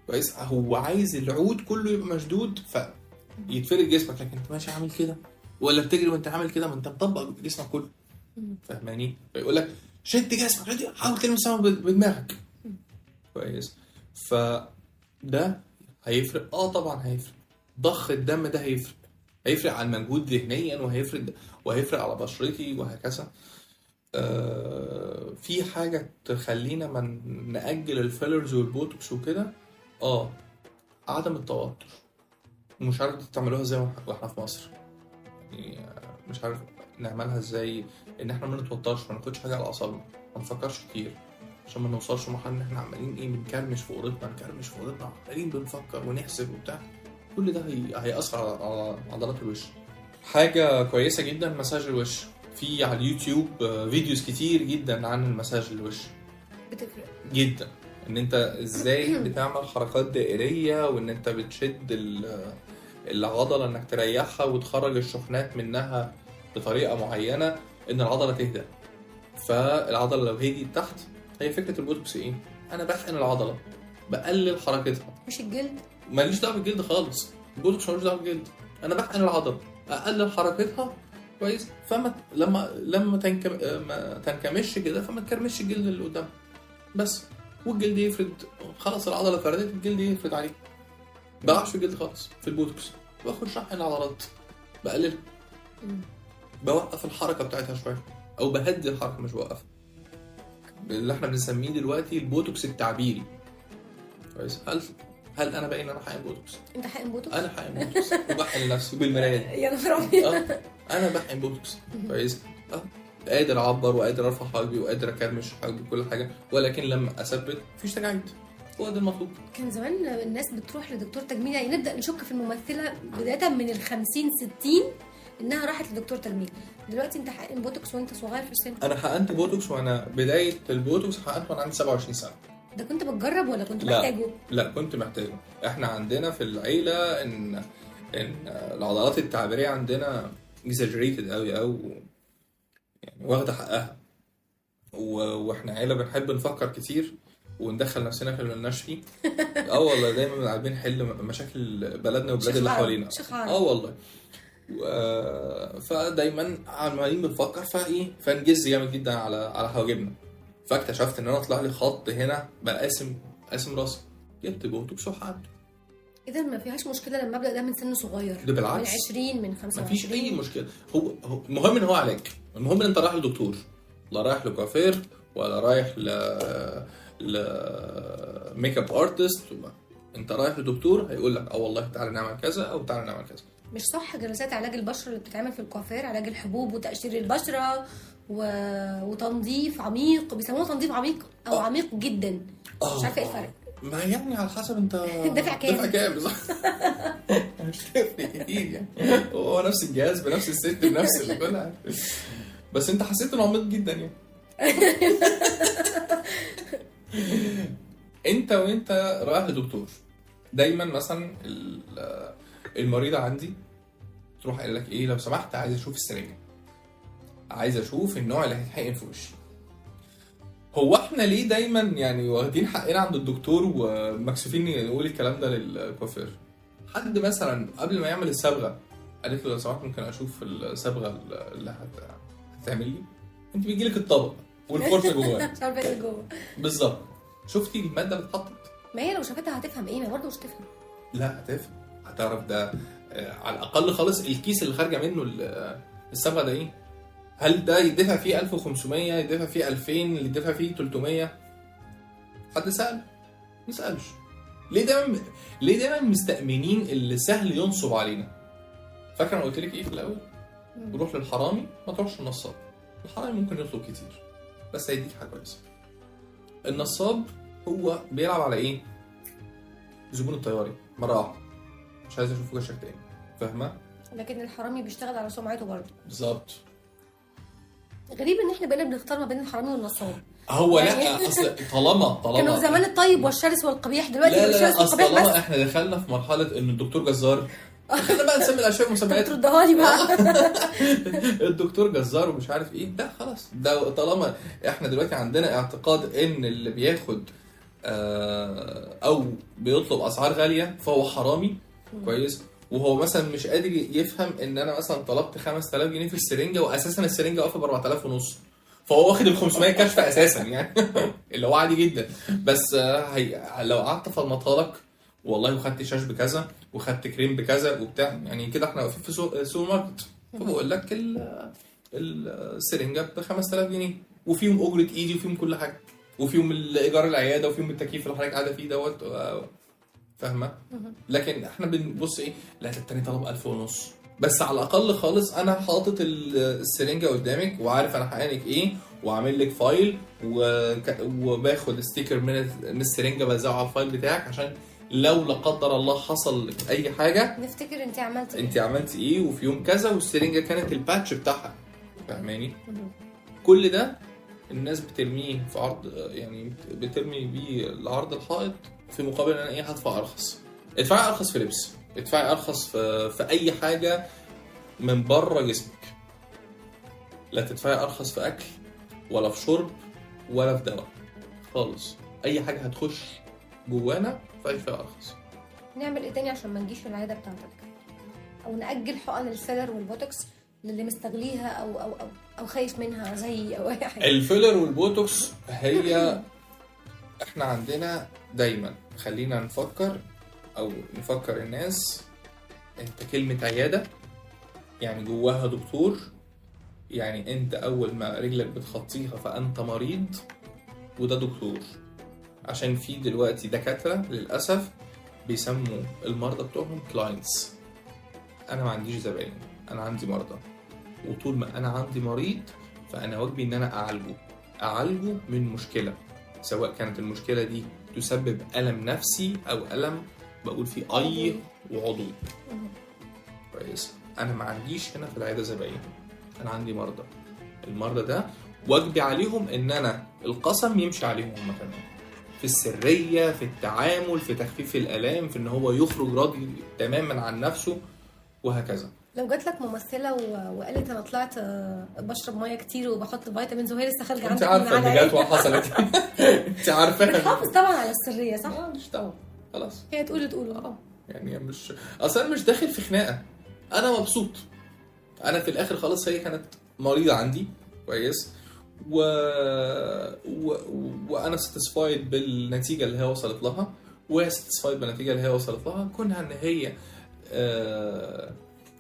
كويس؟ هو عايز العود كله يبقى مشدود فيتفرد جسمك لكن أنت ماشي عامل كده؟ ولا بتجري وأنت عامل كده؟ ما أنت مطبق جسمك كله. فاهماني؟ فيقول لك شد جسمك حاول تلمس السما بدماغك. كويس؟ فده هيفرق؟ آه طبعا هيفرق. ضخ الدم ده هيفرق. هيفرق على المجهود ذهنيا وهيفرق وهيفرق على بشرتي وهكذا. آه في حاجة تخلينا ما نأجل ال fillers والبوتوكس وكده؟ آه. عدم التوتر. ومش عارف تعملوها إزاي وإحنا في مصر. يعني آه، مش عارف نعملها إزاي. إن إحنا ما نتوترش ما ناخدش حاجة على أعصابنا. ما نفكرش كتير. عشان ما نوصلش لمرحلة إن إحنا عمالين إيه بنكرمش في اوضتنا نكرمش في اوضتنا عمالين بنفكر ونحسب وبتاع. كل ده هي... هيأثر على... عضلات الوش. حاجة كويسة جدا مساج الوش. في على اليوتيوب آه، فيديوز كتير جدا عن المساج الوش. بتفرق. جدا. إن أنت إزاي بتعمل حركات دائرية وإن أنت بتشد ال- العضلة إنك تريحها وتخرج الشحنات منها بطريقة معينة إن العضلة تهدى. فالعضلة لو هديت تحت هي فكرة البوتوكس إيه؟ أنا بحقن العضلة بقلل حركتها. مش الجلد؟ ماليش دعوة بالجلد خالص. البوتوكس ملوش دعوة بالجلد. أنا بحقن العضلة اقلل حركتها كويس فلما لما تنكم... ما تنكمش كده فما تكرمش الجلد اللي قدام. بس. والجلد يفرد. خلاص العضلة فردت الجلد يفرد عليه. بقعش في الجلد خالص في البوتوكس. بخش أحقن العضلات. بقللها بوقف الحركة بتاعتها شوية. أو بهدي الحركة مش بوقفها اللي إحنا بنسميه دلوقتي البوتوكس التعبيري. كويس. هل هل أنا باين إن أنا حقن بوتوكس؟ أنت حقن بوتوكس؟ أنا حقن بوتوكس. وبحقن لنفسي بالمراية. يا نهار أبيض. أه. أنا بحقن بوتوكس. كويس. أه. قادر أعبر وقادر أرفع حاجبي وقادر أكرمش حاجبي كل حاجة. ولكن لما أثبت مفيش تجاعيد. هو ده المطلوب. كان زمان الناس بتروح لدكتور تجميل يعني نبدأ نشك في الممثلة بدايه من ال 50 60 إنها راحت لدكتور تجميل دلوقتي أنت حقن بوتوكس وأنت صغير في السن؟ أنا حقنت بوتوكس وأنا بداية البوتوكس حقنت وأنا عندي 27 سنة. ده كنت بتجرب ولا كنت لا. محتاجه؟ لا كنت محتاجه. إحنا عندنا في العيلة إن إن العضلات التعبيرية عندنا exaggerated قوي أو يعني واخدة حقها. و- وإحنا عيلة بنحب نفكر كتير وندخل نفسنا في اللي ملناش فيه. آه والله دايما عارفين نحل مشاكل بلدنا والبلاد اللي حوالينا. آه والله. فدايما عمالين بنفكر فإيه فنجز جامد جدا على على حواجبنا فاكتشفت إن أنا طلع لي خط هنا بقاسم قاسم راسي. جبت بوتوكس وحقنته اذا ما فيهاش مشكلة لما أبدأ ده من سن صغير. ده بالعكس. من 20 من 25 مفيش أي مشكلة. هو هو المهم إن هو علاج المهم إن أنت رايح لدكتور. لا رايح لكوافير ولا رايح ل ل makeup artist أنت رايح لدكتور هيقول لك آه والله تعالى نعمل كذا أو تعالى نعمل كذا. مش صح جلسات علاج البشره اللي بتتعمل في الكوافير علاج الحبوب وتقشير البشرة و... وتنظيف عميق بيسموه تنظيف عميق أو آه. عميق جدا. مش عارفة إيه الفرق. ما يعني على حسب أنت دافع كام؟ دافع كام صح. مش تفرق كتير يعني. هو نفس الجهاز بنفس الست بنفس اللي كل بس أنت حسيت إنه عميق جدا يعني. أنت وأنت رايح لدكتور دايما مثلا المريضة عندي تروح قايل لك إيه لو سمحت عايز أشوف السرنجه عايز أشوف النوع اللي هيتحقن في وشي. هو إحنا ليه دايما يعني واخدين حقنا عند الدكتور ومكسوفين نقول الكلام ده للكوافير؟ حد مثلا قبل ما يعمل الصبغة قالت له لو سمحت ممكن أشوف الصبغة اللي هت- هتعمل لي؟ أنت بيجي لك الطبق والفرشة جواه مش عارفة إيه جوه. بالظبط. شفتي المادة اللي اتحطت؟ ما هي لو شافتها هتفهم إيه؟ ما برضه مش تفهم لا هتفهم. هتعرف ده آه، على الأقل خالص الكيس اللي خارجة منه ال- آه، الصبغه ده إيه؟ هل ده يدفع فيه 1500 يدفع فيه 2000 اللي يدفع فيه 300 حد سأل؟ ما سألش. ليه دايما ليه دايما مستأمنين اللي سهل ينصب علينا؟ فاكر أنا قلت لك إيه في الأول؟ روح للحرامي ما تروحش للنصاب الحرامي ممكن يطلب كتير بس هيديك حاجة كويسة. النصاب هو بيلعب على إيه؟ زبون الطياري مره واحدة مش عايز أشوف وشك تاني فاهمة؟ لكن الحرامي بيشتغل على سمعته برضه. بالظبط. غريب إن إحنا بقينا بنختار ما بين الحرامي والنصاب. هو يعني- لا أصل طالما طالما. كانوا زمان الطيب والشرس والقبيح دلوقتي لا الشرس لا أصل طالما إحنا دخلنا في مرحلة إن الدكتور جزار خلينا بقى نسمي الأشياء مسميات تردها لي بقى. الدكتور جزار ومش عارف إيه لا خلاص. ده طالما إحنا دلوقتي عندنا اعتقاد إن اللي بياخد آه، أو بيطلب أسعار غالية فهو حرامي كويس. وهو مثلا مش قادر يفهم إن أنا مثلا طلبت 5000 جنيه في السرنجه واساسا السرنجه واقفة ب 4000 ونص. فهو واخد ال 500 كشف أساسا يعني. اللي هو عادي جدا. بس هي لو قعدت أفنطها لك والله وخدت شاش بكذا وخدت كريم بكذا وبتاع يعني كده إحنا واقفين في سوق- سوبر ماركت. فبقول لك ال- السرنجه ب 5000 جنيه. وفيهم أجرة إيدي وفيهم كل حاجة. وفيهم ايجار العيادة وفيهم التكييف اللي حضرتك قاعدة فيه دوت. فاهمة؟ لكن إحنا بنبص إيه لا ده التاني طلب 1000 ونص. بس على الأقل خالص أنا حاطط ال- السرنجه قدامك وعارف أنا هحقنك إيه وعامل لك file. وباخد sticker من ال- من السرنجه بلزقه على ال file بتاعك عشان لو لا قدر الله حصل أي حاجة نفتكر أنت عملتي إيه. أنت عملتي إيه وفي يوم كذا والسرنجه كانت ال batch بتاعها. فاهماني؟ كل ده الناس بترميه في عرض يعني بترمي بيه لعرض الحائط في مقابل إن أنا إيه هدفع أرخص. ادفعي أرخص في لبس ادفعي أرخص في, في أي حاجة من بره جسمك. لا تدفعي أرخص في أكل ولا في شرب ولا في دواء. خالص. أي حاجة هتخش جوانا فيها أرخص. نعمل إيه تاني عشان ما نجيش العياده بتاعتك؟ أو نأجل حقن ال filler والبوتوكس للي مستغليها أو أو أو. أو خايف منها زي أو اي حاجة ال filler والبوتوكس هي إحنا عندنا دايما. خلينا نفكر أو نفكر الناس أنت كلمة عيادة يعني جواها دكتور يعني أنت أول ما رجلك بتخطيها فأنت مريض وده دكتور. عشان في دلوقتي دكاترة للأسف بيسموا المرضى بتوعهم كلاينتس أنا ما عنديش زباين أنا عندي مرضى. وطول ما أنا عندي مريض فأنا واجبي إن أنا أعالجه. أعالجه من مشكلة سواء كانت المشكلة دي تسبب ألم نفسي أو ألم بقول فيه أي وعضوي كويس. أنا ما عنديش هنا في العيادة زباين. أنا عندي مرضى. المرضى ده واجبي عليهم إن أنا القسم يمشي عليهم هم كمان. في السرية في التعامل في تخفيف الألام في إن هو يخرج راضي تماما عن نفسه وهكذا. لو جات لك ممثلة و... وقالت أنا طلعت آه، بشرب مية كتير وبحط فيتامينز وهي لسه خارجة عندك عارفة على جت وحصلت. انت عارفة. بتحافظ طبعا على السرية صح؟ آه مش دعوه خلاص. هي تقول تقوله آه. يعني مش اصل أنا مش داخل في خناقة. أنا مبسوط. أنا في الآخر خلاص هي كانت مريضة عندي. كويس. و... و... وأنا ساتيسفايد بالنتيجة اللي هي وصلت لها. وهي ساتيسفايد بالنتيجة اللي هي وصلت لها. كونها إن هي آه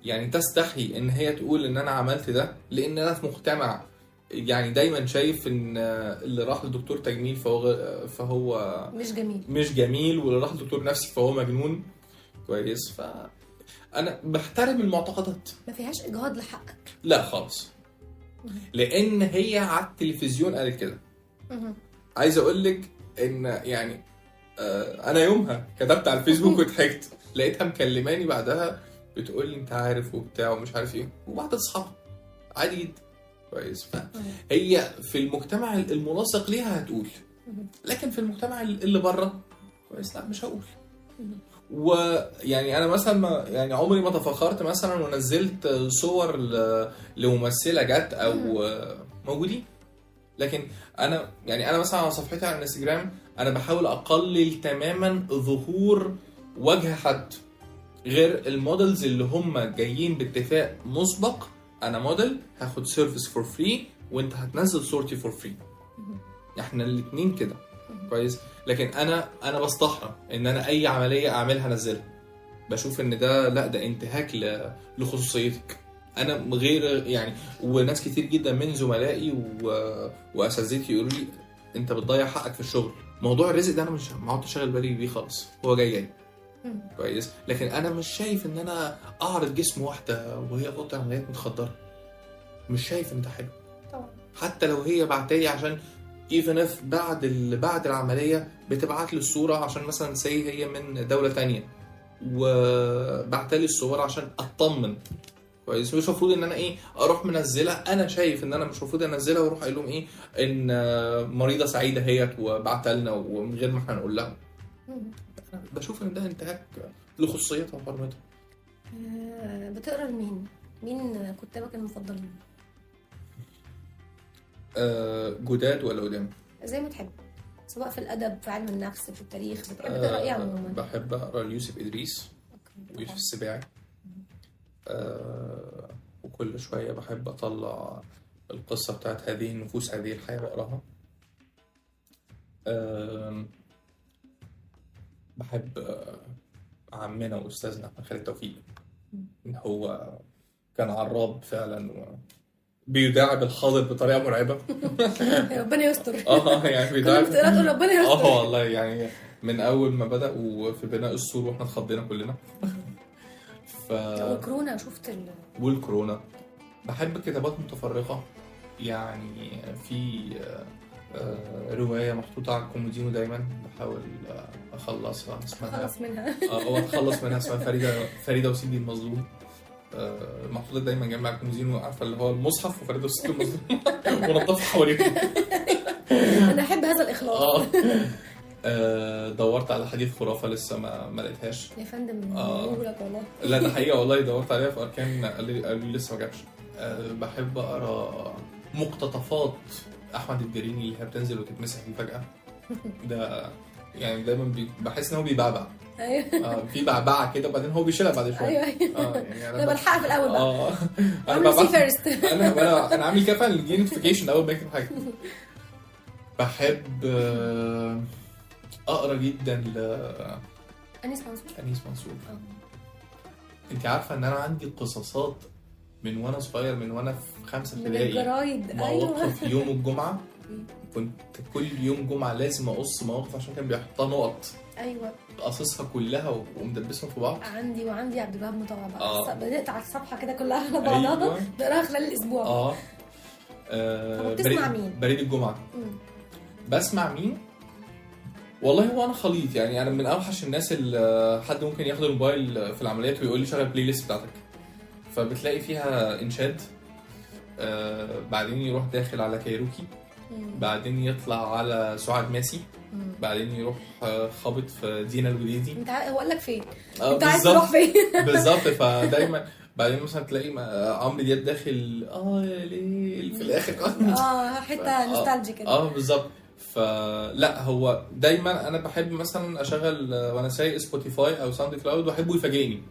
يعني تستحي إن هي تقول إن أنا عملت ده لأن أنا في مجتمع يعني دايما شايف إن اللي راح لدكتور تجميل فهو فهو مش جميل. مش جميل واللي راح لدكتور نفسي فهو مجنون. كويس. ف أنا بحترم المعتقدات. ما فيهاش إجهاض لحقك. لا خالص. لأن هي على التلفزيون قالت كده. عايز أقول لك إن يعني آه، أنا يومها كتبت على الفيسبوك وضحكت. لقيتها مكلماني بعدها بتقول لي انت عارف وبتاع ومش عارف إيه وبعد اصحابها عادي جدا. كويس. فهي في المجتمع الملاصق ليها هتقول. لكن في المجتمع اللي بره كويس. لا مش هقول. ويعني أنا مثلا ما يعني عمري ما تفخرت مثلا ونزلت صور ل- لممثلة جت أو موجودين. لكن أنا يعني أنا مثلا على صفحتي على الإنستجرام أنا بحاول أقلل تماما ظهور وجه حد. غير ال models اللي هم جايين باتفاق مسبق. أنا موديل هاخد service for free وأنت هتنزل صورتي for free إحنا الاثنين كده. كويس؟ لكن أنا أنا بستحرم إن أنا أي عملية أعملها أنزلها. بشوف إن ده لأ ده انتهاك لخصوصيتك. أنا غير يعني وناس كتير جدا من زملائي و... وأساتذتي يقولوا لي أنت بتضيع حقك في الشغل. موضوع الرزق ده أنا مش ما عدتش شاغل بالي بيه خالص. هو جاي جاي. كويس. لكن أنا مش شايف إن أنا أعرض جسم واحدة وفي اوضه عمليات متخدرة. مش شايف إن ده حلو. طبعا. حتى لو هي بعتالي عشان even if بعد ال... بعد العملية بتبعت لي الصورة عشان مثلا say هي من دولة تانية. وبعتلي الصور عشان أطمن. كويس. مش المفروض إن أنا إيه أروح منزلها. أنا شايف إن أنا مش المفروض أنزلها وأروح قايل لهم إيه إن مريضة سعيدة هيت وبعتها لنا ومن غير ما إحنا نقول لها. بشوف إن ده انتهاك لخصوصيتها وحرمتها آه، بتقرأ لمين؟ مين كتابك المفضلين؟ آه، جداد ولا قدام؟ زي ما تحب. سواء في الأدب في علم النفس في التاريخ بتحب تقرأ إيه آه، عموما؟ بحب أقرأ ليوسف إدريس ويوسف السباعي. آه وكل شوية بحب أطلع القصة بتاعت هذه النفوس هذه الحياة وأقراها. آه بحب عمنا وأستاذنا احمد خالد توفيق. إن هو كان عراب فعلا و بيداعب الحاضر بطريقة مرعبة. ربنا يستر. آه يعني بيداعب. تقول ربنا يستر. آه والله يعني من أول ما بداوا في بناء السور وإحنا اتخضينا كلنا. ف وكورونا شفت ال... والكورونا. بحب كتابات متفرقة. يعني في رواية محطوطه على الكومودينو دايما. بحاول آه، اخلصها اسمها خلص منها. آه هو اتخلص منها اسمها فريدة فريدة وسيدي المظلوم. آه، محطوطة دايما جنب الكومودينو عارفه اللي هو المصحف وفريدة وسيدي المظلوم. ونضفها حواليهم. أنا أحب هذا الإخلاص. آه، دورت على حديث خرافة لسه ما ما لقيتهاش. يا فندم آه. والله لا ده حقيقة والله دورت عليها في أركان قالوا لي لسه ما جابش بحب أقرأ مقتطفات. أحمد الدريني اللي هي بتنزل وتتمسح دي فجأة. ده يعني دايما بحس إن هو بيبعبع. أيوه. آه في بعبعة كده وبعدين هو بيشيلها بعد شوية. أيوه أيوه. آه يعني أنا بلحقها في الأول بقى. آه. أنا see first أنا أنا أنا عامل كده فعلا يجي notification اول ما اكتب حاجة. بحب آه، أقرأ جدا لانيس أنيس منصور؟ منصور. آه. أنت عارفة إن أنا عندي قصصات من وأنا صغير من وأنا في خمسة من ابتدائي مواقف يوم الجمعة. كنت كل يوم جمعة لازم أقص مواقف عشان كان بيحطها نقط. أيوه. قاصصها كلها ومدبسهم في بعض. عندي وعندي عبد الوهاب مطوع آه. بدأت على الصفحة كده كلها على بعضها. أيوه. بقراها خلال الأسبوع. آه. آه، بتسمع بريد- مين؟ بريد الجمعة. مم. بسمع مين؟ والله هو أنا خليط يعني أنا من أوحش الناس اللي حد ممكن ياخد الموبايل في العمليات ويقول لي شغل البلاي ليست بتاعتك. فبتلاقي فيها إنشاد آه بعدين يروح داخل على كايروكي. بعدين يطلع على سعاد ماسي. بعدين يروح آه، خابط في دينا الوديدي انت هو قال لك فين؟ آه، انت عايز. تروح فين؟ بالظبط فدايما بعدين مثلا تلاقي عمرو دياب داخل آه يا ليل في الآخر آه حتة nostalgie كده آه بالظبط فلا هو دايما أنا بحب مثلا أشغل وأنا سايق سبوتيفاي أو ساوند كلاود وأحبه يفاجئني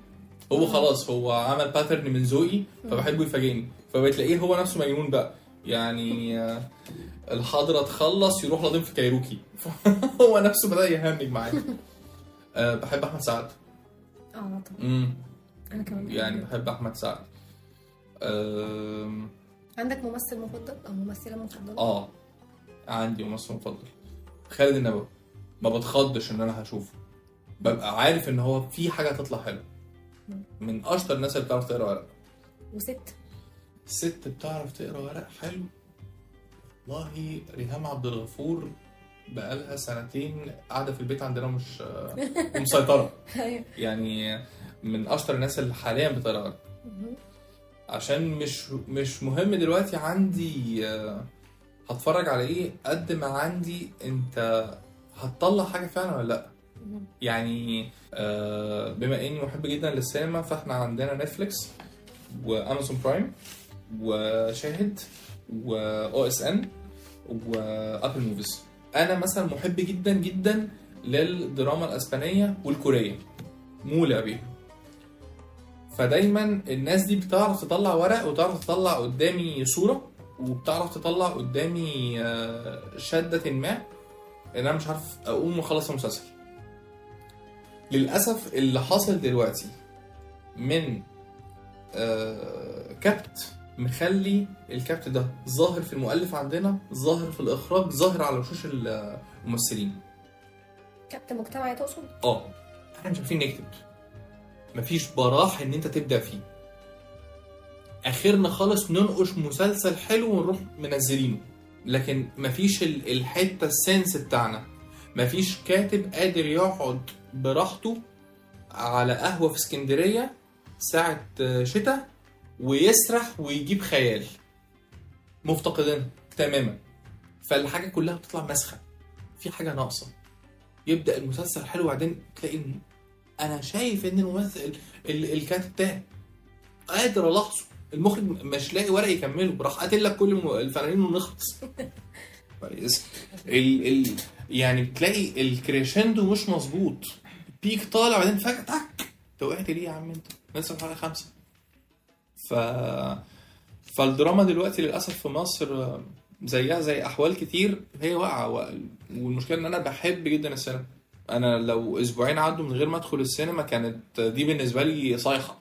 هو خلاص هو عمل pattern من ذوقي فبحبه يفاجئني. فبتلاقيه هو نفسه مجنون بقى. يعني آه، الحضرة تخلص يروح لضيم في كايروكي. هو نفسه بدأ يهنج معايا. آه، بحب أحمد سعد. آه طبعا. أنا كمان. يعني بحب أحمد سعد. عندك ممثل مفضل؟ أو ممثلة مفضلة؟ آه عندي ممثل مفضل. خالد النبوي. ما بتخضش إن أنا هشوفه. ببقى عارف إن هو في حاجة هتطلع حلوة. من أشطر الناس اللي بتعرف تقرأ ورق. وست. ست بتعرف تقرأ ورق؟ حلو. والله ريهام عبد الغفور بقالها سنتين قاعدة في البيت عندنا مش مسيطره أيوه. يعني من أشطر الناس اللي حاليا بتقرأ ورق. عشان مش مش مهم دلوقتي عندي هتفرج على إيه؟ قدامي أنت هتطلع حاجة فعلا ولا لأ. يعني آه، بما إني محب جدا للسينما فإحنا عندنا نتفليكس وأمازون برايم وشاهد وأو إس إن وأبل موفيز. أنا مثلا محب جدا جدا للدراما الأسبانية والكورية. مولع بيهم فدايما الناس دي بتعرف تطلع ورق وتعرف تطلع قدامي صورة وبتعرف تطلع قدامي آه، شدة ما إن أنا مش عارف أقوم وأخلص المسلسل. للأسف اللي حاصل دلوقتي من آه، كبت مخلي الكبت ده ظاهر في المؤلف عندنا ظاهر في الإخراج ظاهر على وشوش الممثلين. كابتن مجتمعي تقصد؟ آه. إحنا مش عارفين نكتب. مفيش براح إن أنت تبدأ فيه. آخرنا خالص ننقش مسلسل حلو ونروح منزلينه. لكن مفيش ال- الحتة السنس بتاعنا. مفيش كاتب قادر يقعد براحته على قهوة في اسكندرية ساعة آه، شتاء ويسرح ويجيب خيال. مفتقدينها تماما. فالحاجة كلها بتطلع مسخه في حاجة ناقصة. يبدأ المسلسل حلو وبعدين تلاقي إن أنا شايف إن الممثل ال- الكاتب ده قادر ألاحظه. المخرج مش لاقي ورق يكمله. راح قاتل لك كل الفنانين ونخلص. كويس ال ال يعني بتلاقي الكريشندو مش مظبوط. بيك طالع بعدين فجأة تك انت وقعت ليه يا عم انت؟ لسه في حلقه خمسة. ف فالدراما دلوقتي للأسف في مصر زيها زي أحوال كتير هي واقعة. و- والمشكلة إن أنا بحب جدا السينما. أنا لو أسبوعين عدوا من غير ما أدخل السينما كانت دي بالنسبة لي صايحه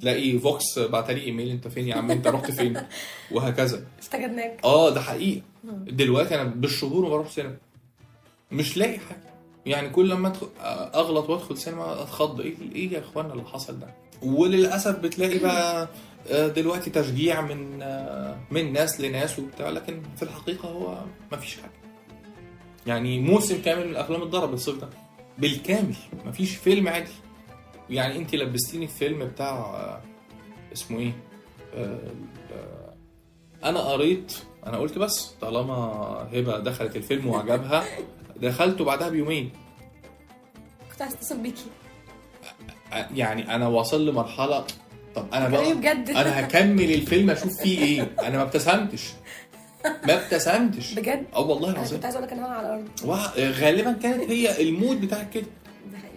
تلاقي فوكس بعتلي إيميل أنت فين يا عم؟ أنت رحت فين؟ وهكذا. افتقدناك آه ده حقيقي. دلوقتي أنا بالشهور ما بروح سينما. مش لاقي حاجة. يعني كل لما أدخل أغلط وأدخل سينما أتخض. إيه إيه يا إخوانا اللي حصل ده؟ وللأسف بتلاقي بقى آه، دلوقتي تشجيع من آه، من ناس لناس وبتاع لكن في الحقيقة هو ما فيش حاجة. يعني موسم كامل من الأفلام اتضرب الصيف ده. بالكامل ما فيش فيلم عادي يعني انت لبستيني الفيلم بتاع آه، اسمه إيه؟ أنا قريت أنا قلت بس طالما هبة دخلت الفيلم وعجبها دخلته بعدها بيومين. كنت عايز اتصل بيكي. يعني أنا واصل لمرحلة طب أنا بقى بجد. أنا هكمل الفيلم أشوف فيه إيه؟ أنا ما ابتسمتش. ما ابتسمتش. بجد؟ آه والله العظيم. كنت عايز أقول لك أنا على الأرض. غالبا كانت هي المود بتاعك كده.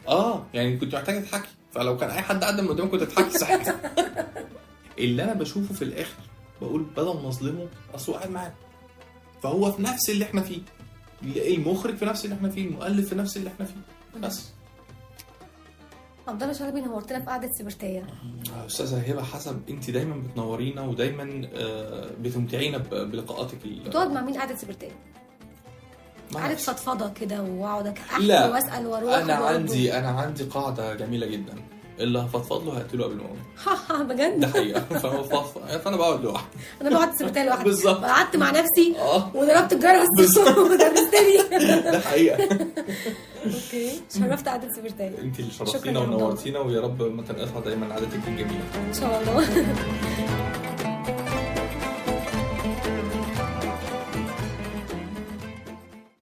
آه يعني كنت محتاجة تضحكي. فلو كان أي حد عدى من قدامك كنت تضحكي صح؟ اللي أنا بشوفه في الآخر بقول بدل ما أظلمه أصل قاعد معانا. فهو في نفس اللي إحنا فيه. المخرج في نفس اللي إحنا فيه المؤلف في نفس اللي إحنا فيه بس عبد الله شلبي نورتنا في قعدة سبرتيه أستاذة هبة حسب انت دايما بتنورينا ودايما آه، بتمتعينا بلقاءاتك بتقعد مع مين قعدة سبرتيه؟ نفسي. فضفضة كده وأقعد احكي لا وأسأل وأروح أنا. عندي أنا عندي قاعدة جميلة جدا اللي هفضفض له هقتله قبل ما أقوم. ده بجد؟ حقيقة. فأنا بقعد لوحدي. أنا بقعد سبرتيه لوحدي. بالظبط. قعدت مع نفسي آه. وضربت الجرس بالظبط. ودرستني. ده حقيقة. أوكي. شرفت قعدة سبرتيه انت اللي شرفتينا. ونورتينا ويا رب ما تنقطع دايما عادتك الجميله إن شاء الله.